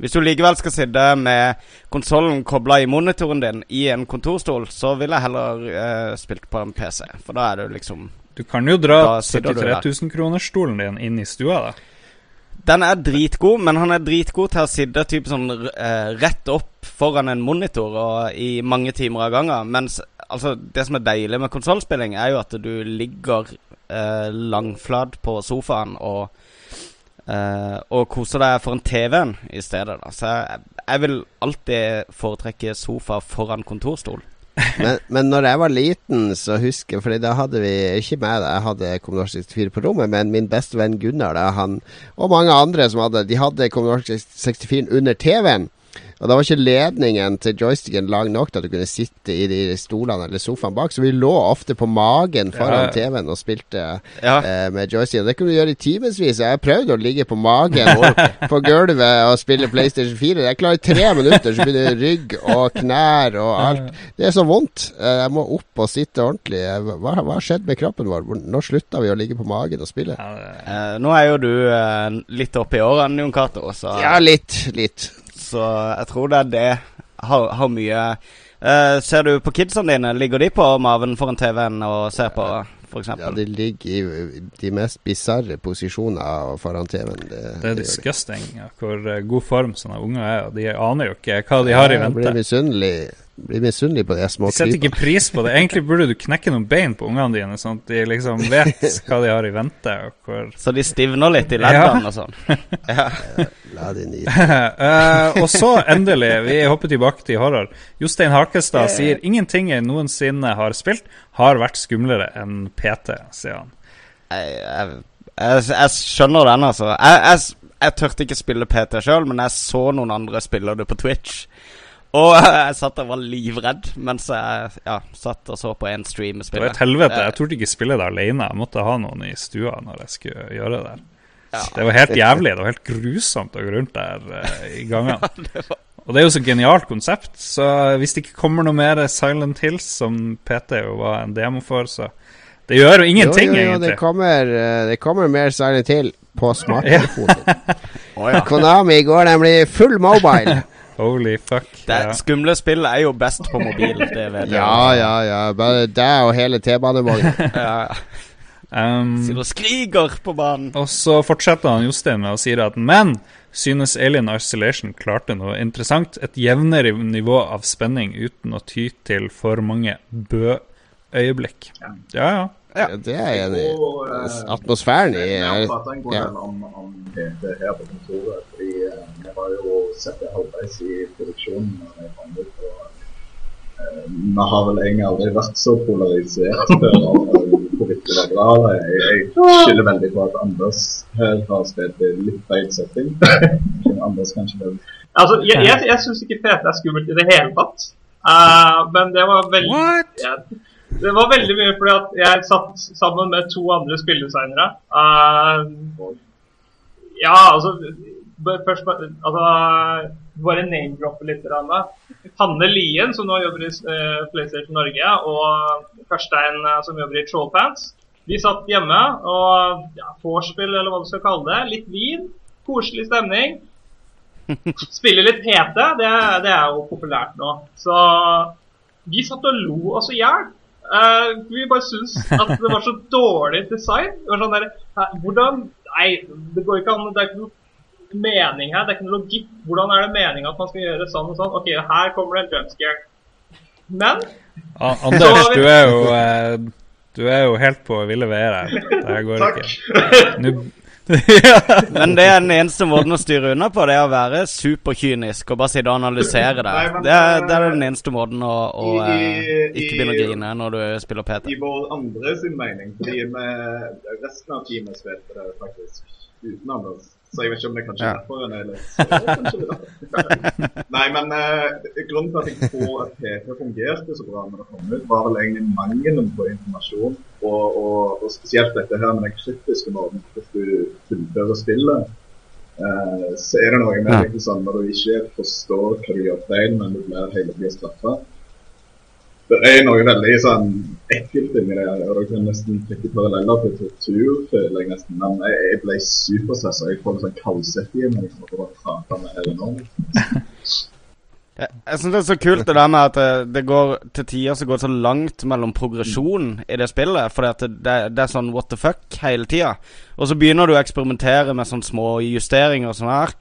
Hvis du likevel skal sitte med konsollen kobla i monitoren din i en kontorstol, så ville jeg heller eh, spilt på en PC. For da er du liksom Du kan jo dra Da sitter du 73 der. 000-kronersstolen din inn i stua, da. Den er dritgod, men han er dritgod til å sitte typ sånn eh, rett opp foran en monitor og i mange timer av gangen. Mens altså, det som er deilig med konsollspilling, er jo at du ligger eh, langflat på sofaen og, eh, og koser deg foran TV-en i stedet. Da. Så jeg, jeg vil alltid foretrekke sofa foran kontorstol. Men, men når jeg var liten, så husker jeg Fordi da hadde vi ikke meg, da, jeg hadde Commodore 64 på rommet, men min beste venn Gunnar da, han, og mange andre som hadde De hadde Commodore 64 under TV-en. Og da var ikke ledningen til joysticken lang nok til at du kunne sitte i de stolene eller sofaen bak, så vi lå ofte på magen foran Ja. TV-en og spilte Ja. eh, med joysticken. Det kunne du gjøre i timevis. Jeg har prøvd å ligge på magen på gulvet og spille PlayStation 4. Jeg klarer tre minutter, så begynner rygg og knær og alt. Det er så vondt. Eh, Jeg må opp og sitte ordentlig. Eh, Hva, har skjedd med kroppen vår? Når slutta vi å ligge på magen og spille? Ja, det, Eh, nå er jo du eh, litt oppe i årene, Jon Cato, så, Ja, litt. Litt. Så jeg tror det er det. Har, har mye uh, Ser du på kidsene dine? Ligger de på maven foran TV-en og ser på, f.eks.? Ja, de ligger i de mest bisarre posisjoner foran TV-en. Det, det er disgusting hvor eh, god form sånne unger er. Og de aner jo ikke hva de har i vente. Jeg blir misunnelig, blir misunnelig på de små krypene. setter ikke pris på det. Egentlig burde du knekke noen bein på ungene dine, sånn at de liksom vet hva de har i vente. Og hvor Så de stivner litt i leddene og sånn? Ja. La de nyte. uh, og så endelig, vi hopper tilbake til horror. Jostein Hakestad sier ingenting jeg noensinne har spilt, har vært skumlere enn PT, sier han. Jeg, jeg, jeg, jeg skjønner den, altså. Jeg, jeg, jeg tørte ikke spille PT sjøl, men jeg så noen andre spille det på Twitch. Og jeg satt og var livredd mens jeg ja, satt og så på en stream Det var et helvete. Eh, Jeg torde ikke spille det alene. Jeg måtte ha noen i stua når jeg skulle gjøre det. Ja. Det var helt jævlig. Det var helt grusomt å gå rundt der uh, i gangene. Og det er jo så genialt konsept, så hvis det ikke kommer noe mer Silent Hills, som PT jo var en demo for, så Det gjør jo ingenting, jo, jo, jo, egentlig. Det kommer, eh, det kommer mer Silent Hill på smarttelefonen. Konami går nemlig full mobile. Holy fuck. Det ja. skumle spillet er jo best på mobil, det vet jeg. Ja, ja, ja. Bare deg og hele T-banevognen. Ja, ja. Um, Sitter og skriker på banen. og så fortsetter han Jostein med å si at Men synes Alien Isolation klarte noe interessant. Et jevnere nivå av spenning uten å ty til for mange bø-øyeblikk. Ja, ja. Ja, det er jeg enig i. Eh, Atmosfæren i Vi har er- pratet en god del om, om PT her på kontoret, fordi eh, vi var jo sett det halvveis i produksjonen når jeg kom ut. og eh, Vi har vel egentlig aldri vært så polarisert før eh, hvorvidt det var bra. eller. Jeg skylder veldig på at Anders her har spilt i litt feil setting. Anders kanskje vel Altså, jeg, jeg, jeg syns ikke PT er skummelt i det hele tatt. Uh, men det var veldig What? Ja, det var veldig mye fordi at jeg satt sammen med to andre spilledesignere. Uh, ja, altså Først altså, bare name-droppe litt. Anna. Hanne Lien, som nå jobber i uh, PlayStation Norge, og Karstein, eh, som jobber i Trollpants. Vi satt hjemme og ja, vorspiel, eller hva du skal kalle det. Litt vin, koselig stemning. Spille litt PT, det, det er jo populært nå. Så vi satt og lo oss i hjel. Eh, vi bare syns at det var så dårlig design. Det var sånn der, hvordan Nei, det går ikke an. Det er ikke noe mening her. Det er ikke noe logikk. Hvordan er det meninga at man skal gjøre sånn og sånn? Ok, her kommer det en jumpscare. Men ah, Anders, du er jo eh, Du er jo helt på ville veier her. Det her går Takk. ikke. Nå. Men det er den eneste måten å styre unna på, det er å være superkynisk og bare sitte og analysere det. Det er, det er den eneste måten å, å I- eh, i- ikke begynne å grine når du spiller PT. i vår andre sin mening, fordi vi, resten av teamet spilte det faktisk uten Anders. Så jeg vet ikke om det kanskje er derfor en er litt. Nei, men eh, grunnen til at jeg tror at PT fungerte så bra når det kom ut, var vel egentlig mangelen på informasjon. Og, og, og spesielt dette her med den kritiske måten hvis du fullfører spillet. eh, så er det noe med liksom sånn når du ikke forstår hva du gjør feil, men du blir hele tiden straffa. Det er noe veldig sånn ekkelt inni det. her, og Det kan nesten trekke paralleller til tortur, føler jeg nesten. Men jeg, jeg ble superstressa. Jeg får en sånn kaldsvette i meg. Og bare prate med hele nå. Jeg, jeg syns det er så kult det der med at det, det går til tider så går det så langt mellom progresjon i det spillet. For det, det er sånn what the fuck hele tida. Og så begynner du å eksperimentere med sånne små justeringer og sånn her.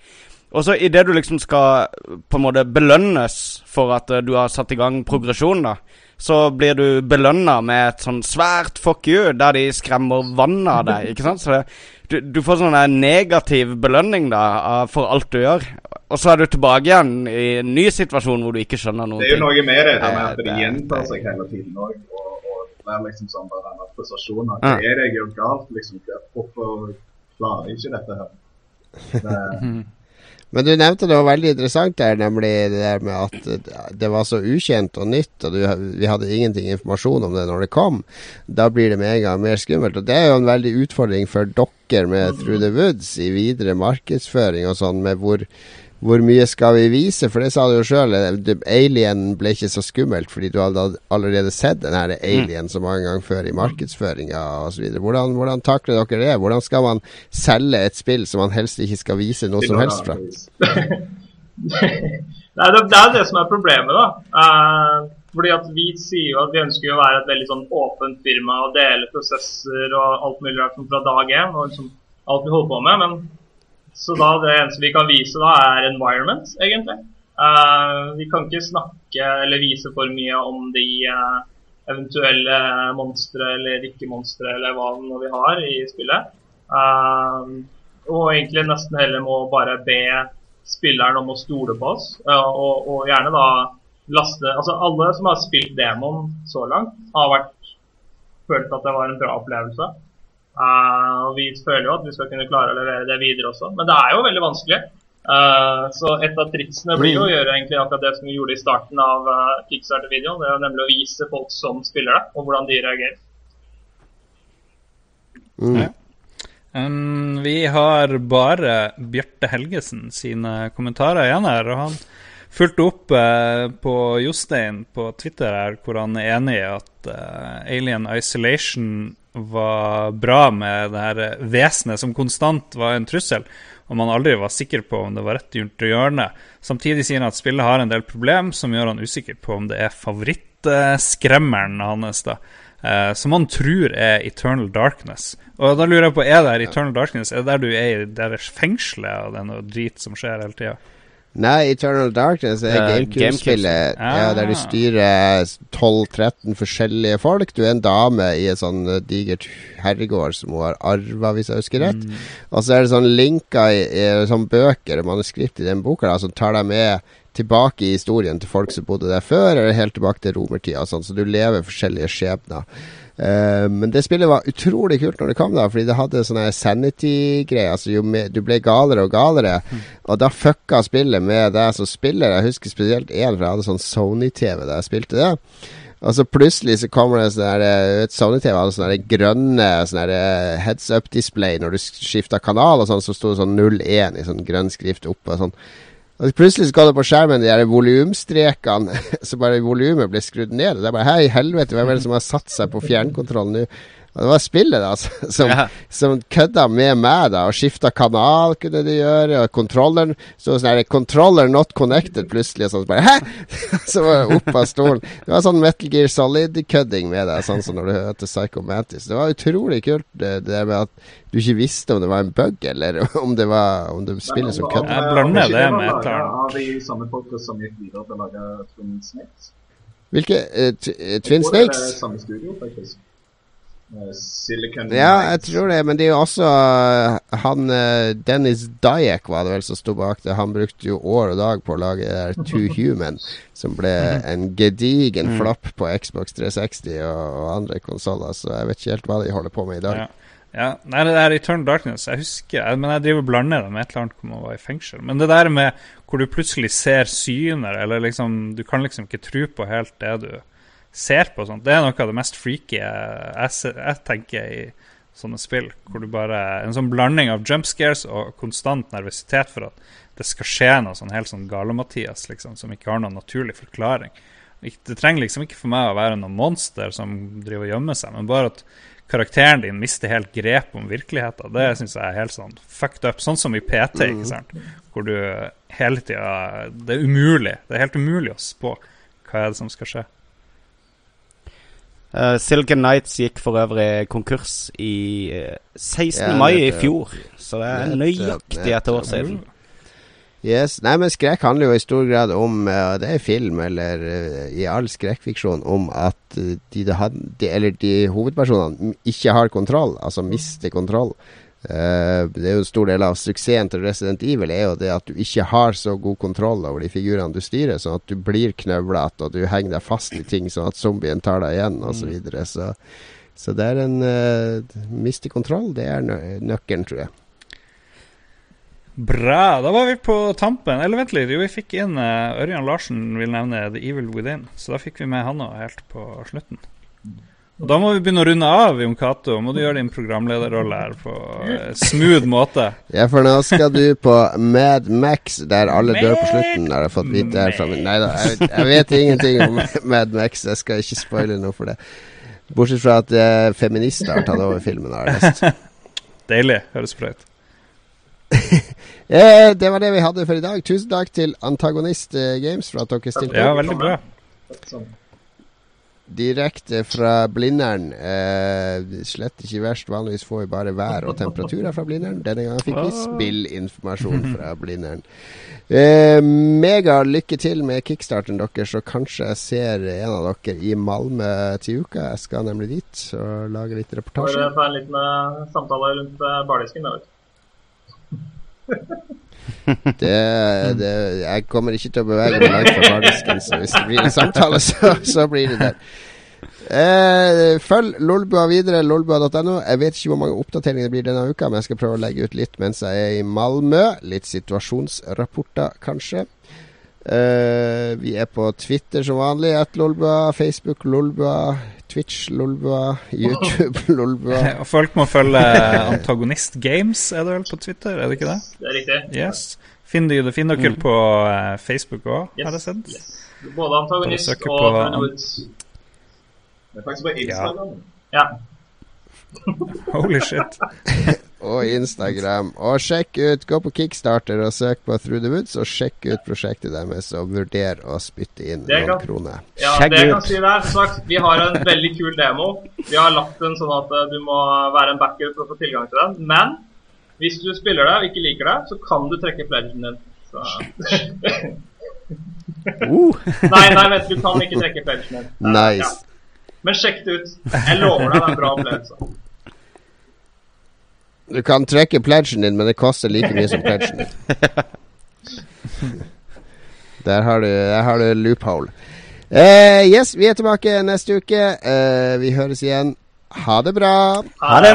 Og så idet du liksom skal på en måte belønnes for at eh, du har satt i gang progresjon, da, så blir du belønna med et sånn svært fuck you, der de skremmer vannet av deg. Ikke sant? Så det, du, du får sånn negativ belønning da for alt du gjør. Og så er du tilbake igjen i en ny situasjon hvor du ikke skjønner noen Det er jo noe med det det med Eh, at det det- gjentar seg hele tiden òg. Og, og det er liksom sånn bare denne prestasjonen. Hva er det jeg gjør galt? liksom? Hvorfor klarer jeg ikke dette her? Det, Men du nevnte noe veldig interessant der, nemlig det der med at det var så ukjent og nytt, og du, vi hadde ingenting informasjon om det når det kom. Da blir det med en gang mer skummelt. Og det er jo en veldig utfordring for dere med Through the Woods i videre markedsføring og sånn, med hvor hvor mye skal vi vise? For det sa du jo sjøl, Alien ble ikke så skummelt fordi du hadde allerede sett den her Alien mm. så mange ganger før i markedsføringa osv. Hvordan, hvordan takler dere det? Hvordan skal man selge et spill som man helst ikke skal vise noe som helst fra? Nei, det, det, er det som er problemet, da. Uh, fordi at Vi sier jo at vi ønsker å være et veldig sånn åpent firma og dele prosesser og alt mulig rart fra dag én. og liksom alt vi holder på med, men så da det eneste vi kan vise da, er environment, egentlig. Uh, vi kan ikke snakke eller vise for mye om de uh, eventuelle monstre eller ikke-monstre eller hva nå vi har i spillet. Uh, og egentlig nesten heller må bare be spilleren om å stole på oss, og, og, gjerne da laste Altså alle som har spilt demoen så langt, har vært følt at det var en bra opplevelse. Uh, og Vi føler jo at vi skal kunne klare å levere det videre også, men det er jo veldig vanskelig. Uh, så et av triksene blir jo å gjøre egentlig akkurat det som vi gjorde i starten av uh, Kickstarter-videoen. Det er nemlig å vise folk som spiller det, og hvordan de reagerer. Mm. Um, vi har bare Bjarte Helgesen sine kommentarer igjen her. og han fulgte opp eh, på Jostein på Twitter her, hvor han er enig i at eh, Alien Isolation var bra med det her vesenet som konstant var en trussel, og man aldri var sikker på om det var rett rundt hjørnet. Samtidig sier han at spillet har en del problem som gjør han usikker på om det er favorittskremmeren hans. da. Eh, som han tror er Eternal Darkness. Og da lurer jeg på, er det Eternal Darkness? Er det der du er i deres fengselet, og det er noe drit som skjer hele tida? Nei, Eternal Darkness er uh, GameCube-spillet. Ah. Ja, der du styrer 12-13 forskjellige folk. Du er en dame i et sånn uh, digert herregård som hun har arva, hvis jeg husker rett. Mm. Og så er det sånn linker i, i sånn bøker og manuskript i den boka da, som tar deg med tilbake i historien til folk som bodde der før, eller helt tilbake til romertida. Sånn, så du lever forskjellige skjebner. Uh, men det spillet var utrolig kult når det kom, da fordi det hadde sånne sanity-greier. Altså jo mer, Du ble galere og galere, mm. og da fucka spillet med deg som spiller. Jeg husker spesielt én, for jeg hadde sånn Sony-TV da jeg spilte det. Og så plutselig så kommer det sånn et Sony-TV hadde sånne grønne sånne eh, heads up-display når du skifta kanal, og sånn, så sto det sånn 01 i sånn grønn skrift oppe. og sånn og Plutselig ga det på skjermen de der volumstrekene, så bare volumet ble skrudd ned. Og det er bare Hei, helvete, hvem er det som har satt seg på fjernkontrollen nå? Og det var spillet da, som, ja. som kødda med meg, da. Og skifta kanal kunne de gjøre. Og kontrolleren så sånn her 'Controller not connected' plutselig. Og sånn bare Hæ?! så var det opp av stolen. Det var sånn Metal Gear Solid-kødding med deg, sånn som når du hørte Psycho Mantis. Det var utrolig kult, det, det med at du ikke visste om det var en bug, eller om det var Om det spillet som kødda. Jeg blander det med et eller de samme folka som gikk videre til å lage Twin Snakes? Hvilke? Uh, Twin Snakes? Det er samme studio, faktisk. Silicon Ja, jeg tror det, men det er jo også uh, han uh, Dennis Dyack var det vel som sto bak det. Han brukte jo år og dag på å lage Two Human, som ble en gedigen mm. flopp på Xbox 360 og, og andre konsoller, så jeg vet ikke helt hva de holder på med i dag. Ja. Ja, nei, det der Eternal Darkness, jeg husker Men jeg driver og blander det med et eller annet hvor man var i fengsel. Men det der med hvor du plutselig ser syner, eller liksom Du kan liksom ikke tro på helt det du ser på sånt, det er noe av det mest freaky jeg, jeg, tenker i sånne spill. Hvor du bare En sånn blanding av jump scares og konstant nervøsitet for at det skal skje noe sånn helt sånn gale-Mathias, liksom, som ikke har noen naturlig forklaring. Det trenger liksom ikke for meg å være noen monster som driver og gjemmer seg, men bare at karakteren din mister helt grep om virkeligheten. Det syns jeg er helt sånn fucked up. Sånn som i PT, ikke mm. sant? hvor du hele tida Det er umulig. Det er helt umulig å spå hva er det som skal skje. Uh, Silken Nights gikk for øvrig konkurs i uh, eh, 16. Ja, mai i fjor. Så det er nøyaktig et år siden. Yes. Nei, men skrekk handler jo i stor grad om uh, Det er film, eller i all skrekkfiksjon, om at de, de, eller de hovedpersonene ikke har kontroll, altså mister kontroll. Uh, det er jo en stor del av suksessen til Resident Evil er jo det at du ikke har så god kontroll over de figurene du styrer, sånn at du blir knøvlete og du henger deg fast i ting sånn at zombien tar deg igjen osv. Så, mm. videre. så Så det er en uh, Miste kontroll, det er nø nøkkelen, tror jeg. Bra. Da var vi på tampen. Eller vent litt, jo, vi fikk inn uh, Ørjan Larsen vil nevne The Evil Within. Så da fikk vi med han òg helt på slutten. Da må vi begynne å runde av, Jon Cato. Må du gjøre din programlederrolle her på smooth måte. Ja, for nå skal du på Mad Max, der alle dør på slutten, har jeg fått vite her fra min Nei da, jeg, jeg vet ingenting om Mad Max. Jeg skal ikke spoile noe for det. Bortsett fra at uh, feminister har tatt over filmen, har jeg lest. Deilig. Høres bra ut. Eh, det var det vi hadde for i dag. Tusen takk til Antagonist eh, Games for at dere stilte Ja, veldig bra. Direkte fra Blindern. Eh, slett ikke verst. Vanligvis får vi bare vær og temperaturer fra Blindern. Denne gangen fikk vi spillinformasjon fra Blindern. Eh, mega lykke til med kickstarten deres, så kanskje jeg ser en av dere i Malmö til uka. Jeg skal nemlig dit og lage litt Får reportasje. ta en liten eh, samtale rundt uh, bardisken. da, vet du. Det, det, jeg kommer ikke til å bevege meg langt fra bardisken, så hvis det blir en samtale, så, så blir det der. Eh, følg Lolbua videre, lolbua.no. Jeg vet ikke hvor mange oppdateringer det blir denne uka, men jeg skal prøve å legge ut litt mens jeg er i Malmö. Litt situasjonsrapporter, kanskje. Eh, vi er på Twitter som vanlig, at Lolbua. Facebook Lolbua. Twitch Lolbua. YouTube Lolbua. Og folk må følge Antagonist Games, er det vel på Twitter? Er det ikke det? Det er riktig. Yes. Finner dere, finner dere på eh, Facebook òg, Yes. har jeg sett? Yes. Både antagonist og på- Through. Det er faktisk på Instagram. Ja. Holy shit. Og Instagram. Og sjekk ut Gå på Kickstarter og søk på Through the Woods, og sjekk ut prosjektet deres, og vurder å spytte inn Det noen kan, kroner. Ja, Sjekk det jeg kan si der, sagt, Vi har en veldig kul demo. Vi har lagt den sånn at eh, du må være en backer for å få tilgang til den. Men hvis du spiller det og ikke liker det, så kan du trekke pledgen din. Så. Uh, Nei, nei, vent, du kan ikke trekke pledgen din. nice. Ja. Men sjekk det ut. Jeg lover deg det er en bra opplevelse. Du kan trekke pledgen din, men det koster like mye som pledgen din. Der har du, der har du loophole. Uh, yes, vi er tilbake neste uke. Uh, vi høres igjen. Ha det bra. Ha det!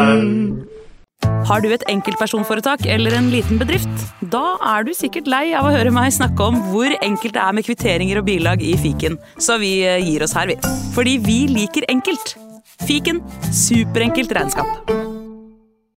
Har du et enkeltpersonforetak eller en liten bedrift? Da er du sikkert lei av å høre meg snakke om hvor enkelt det er med kvitteringer og bilag i fiken, så vi eh, gir oss her, vi. Fordi vi liker enkelt. Fiken superenkelt regnskap.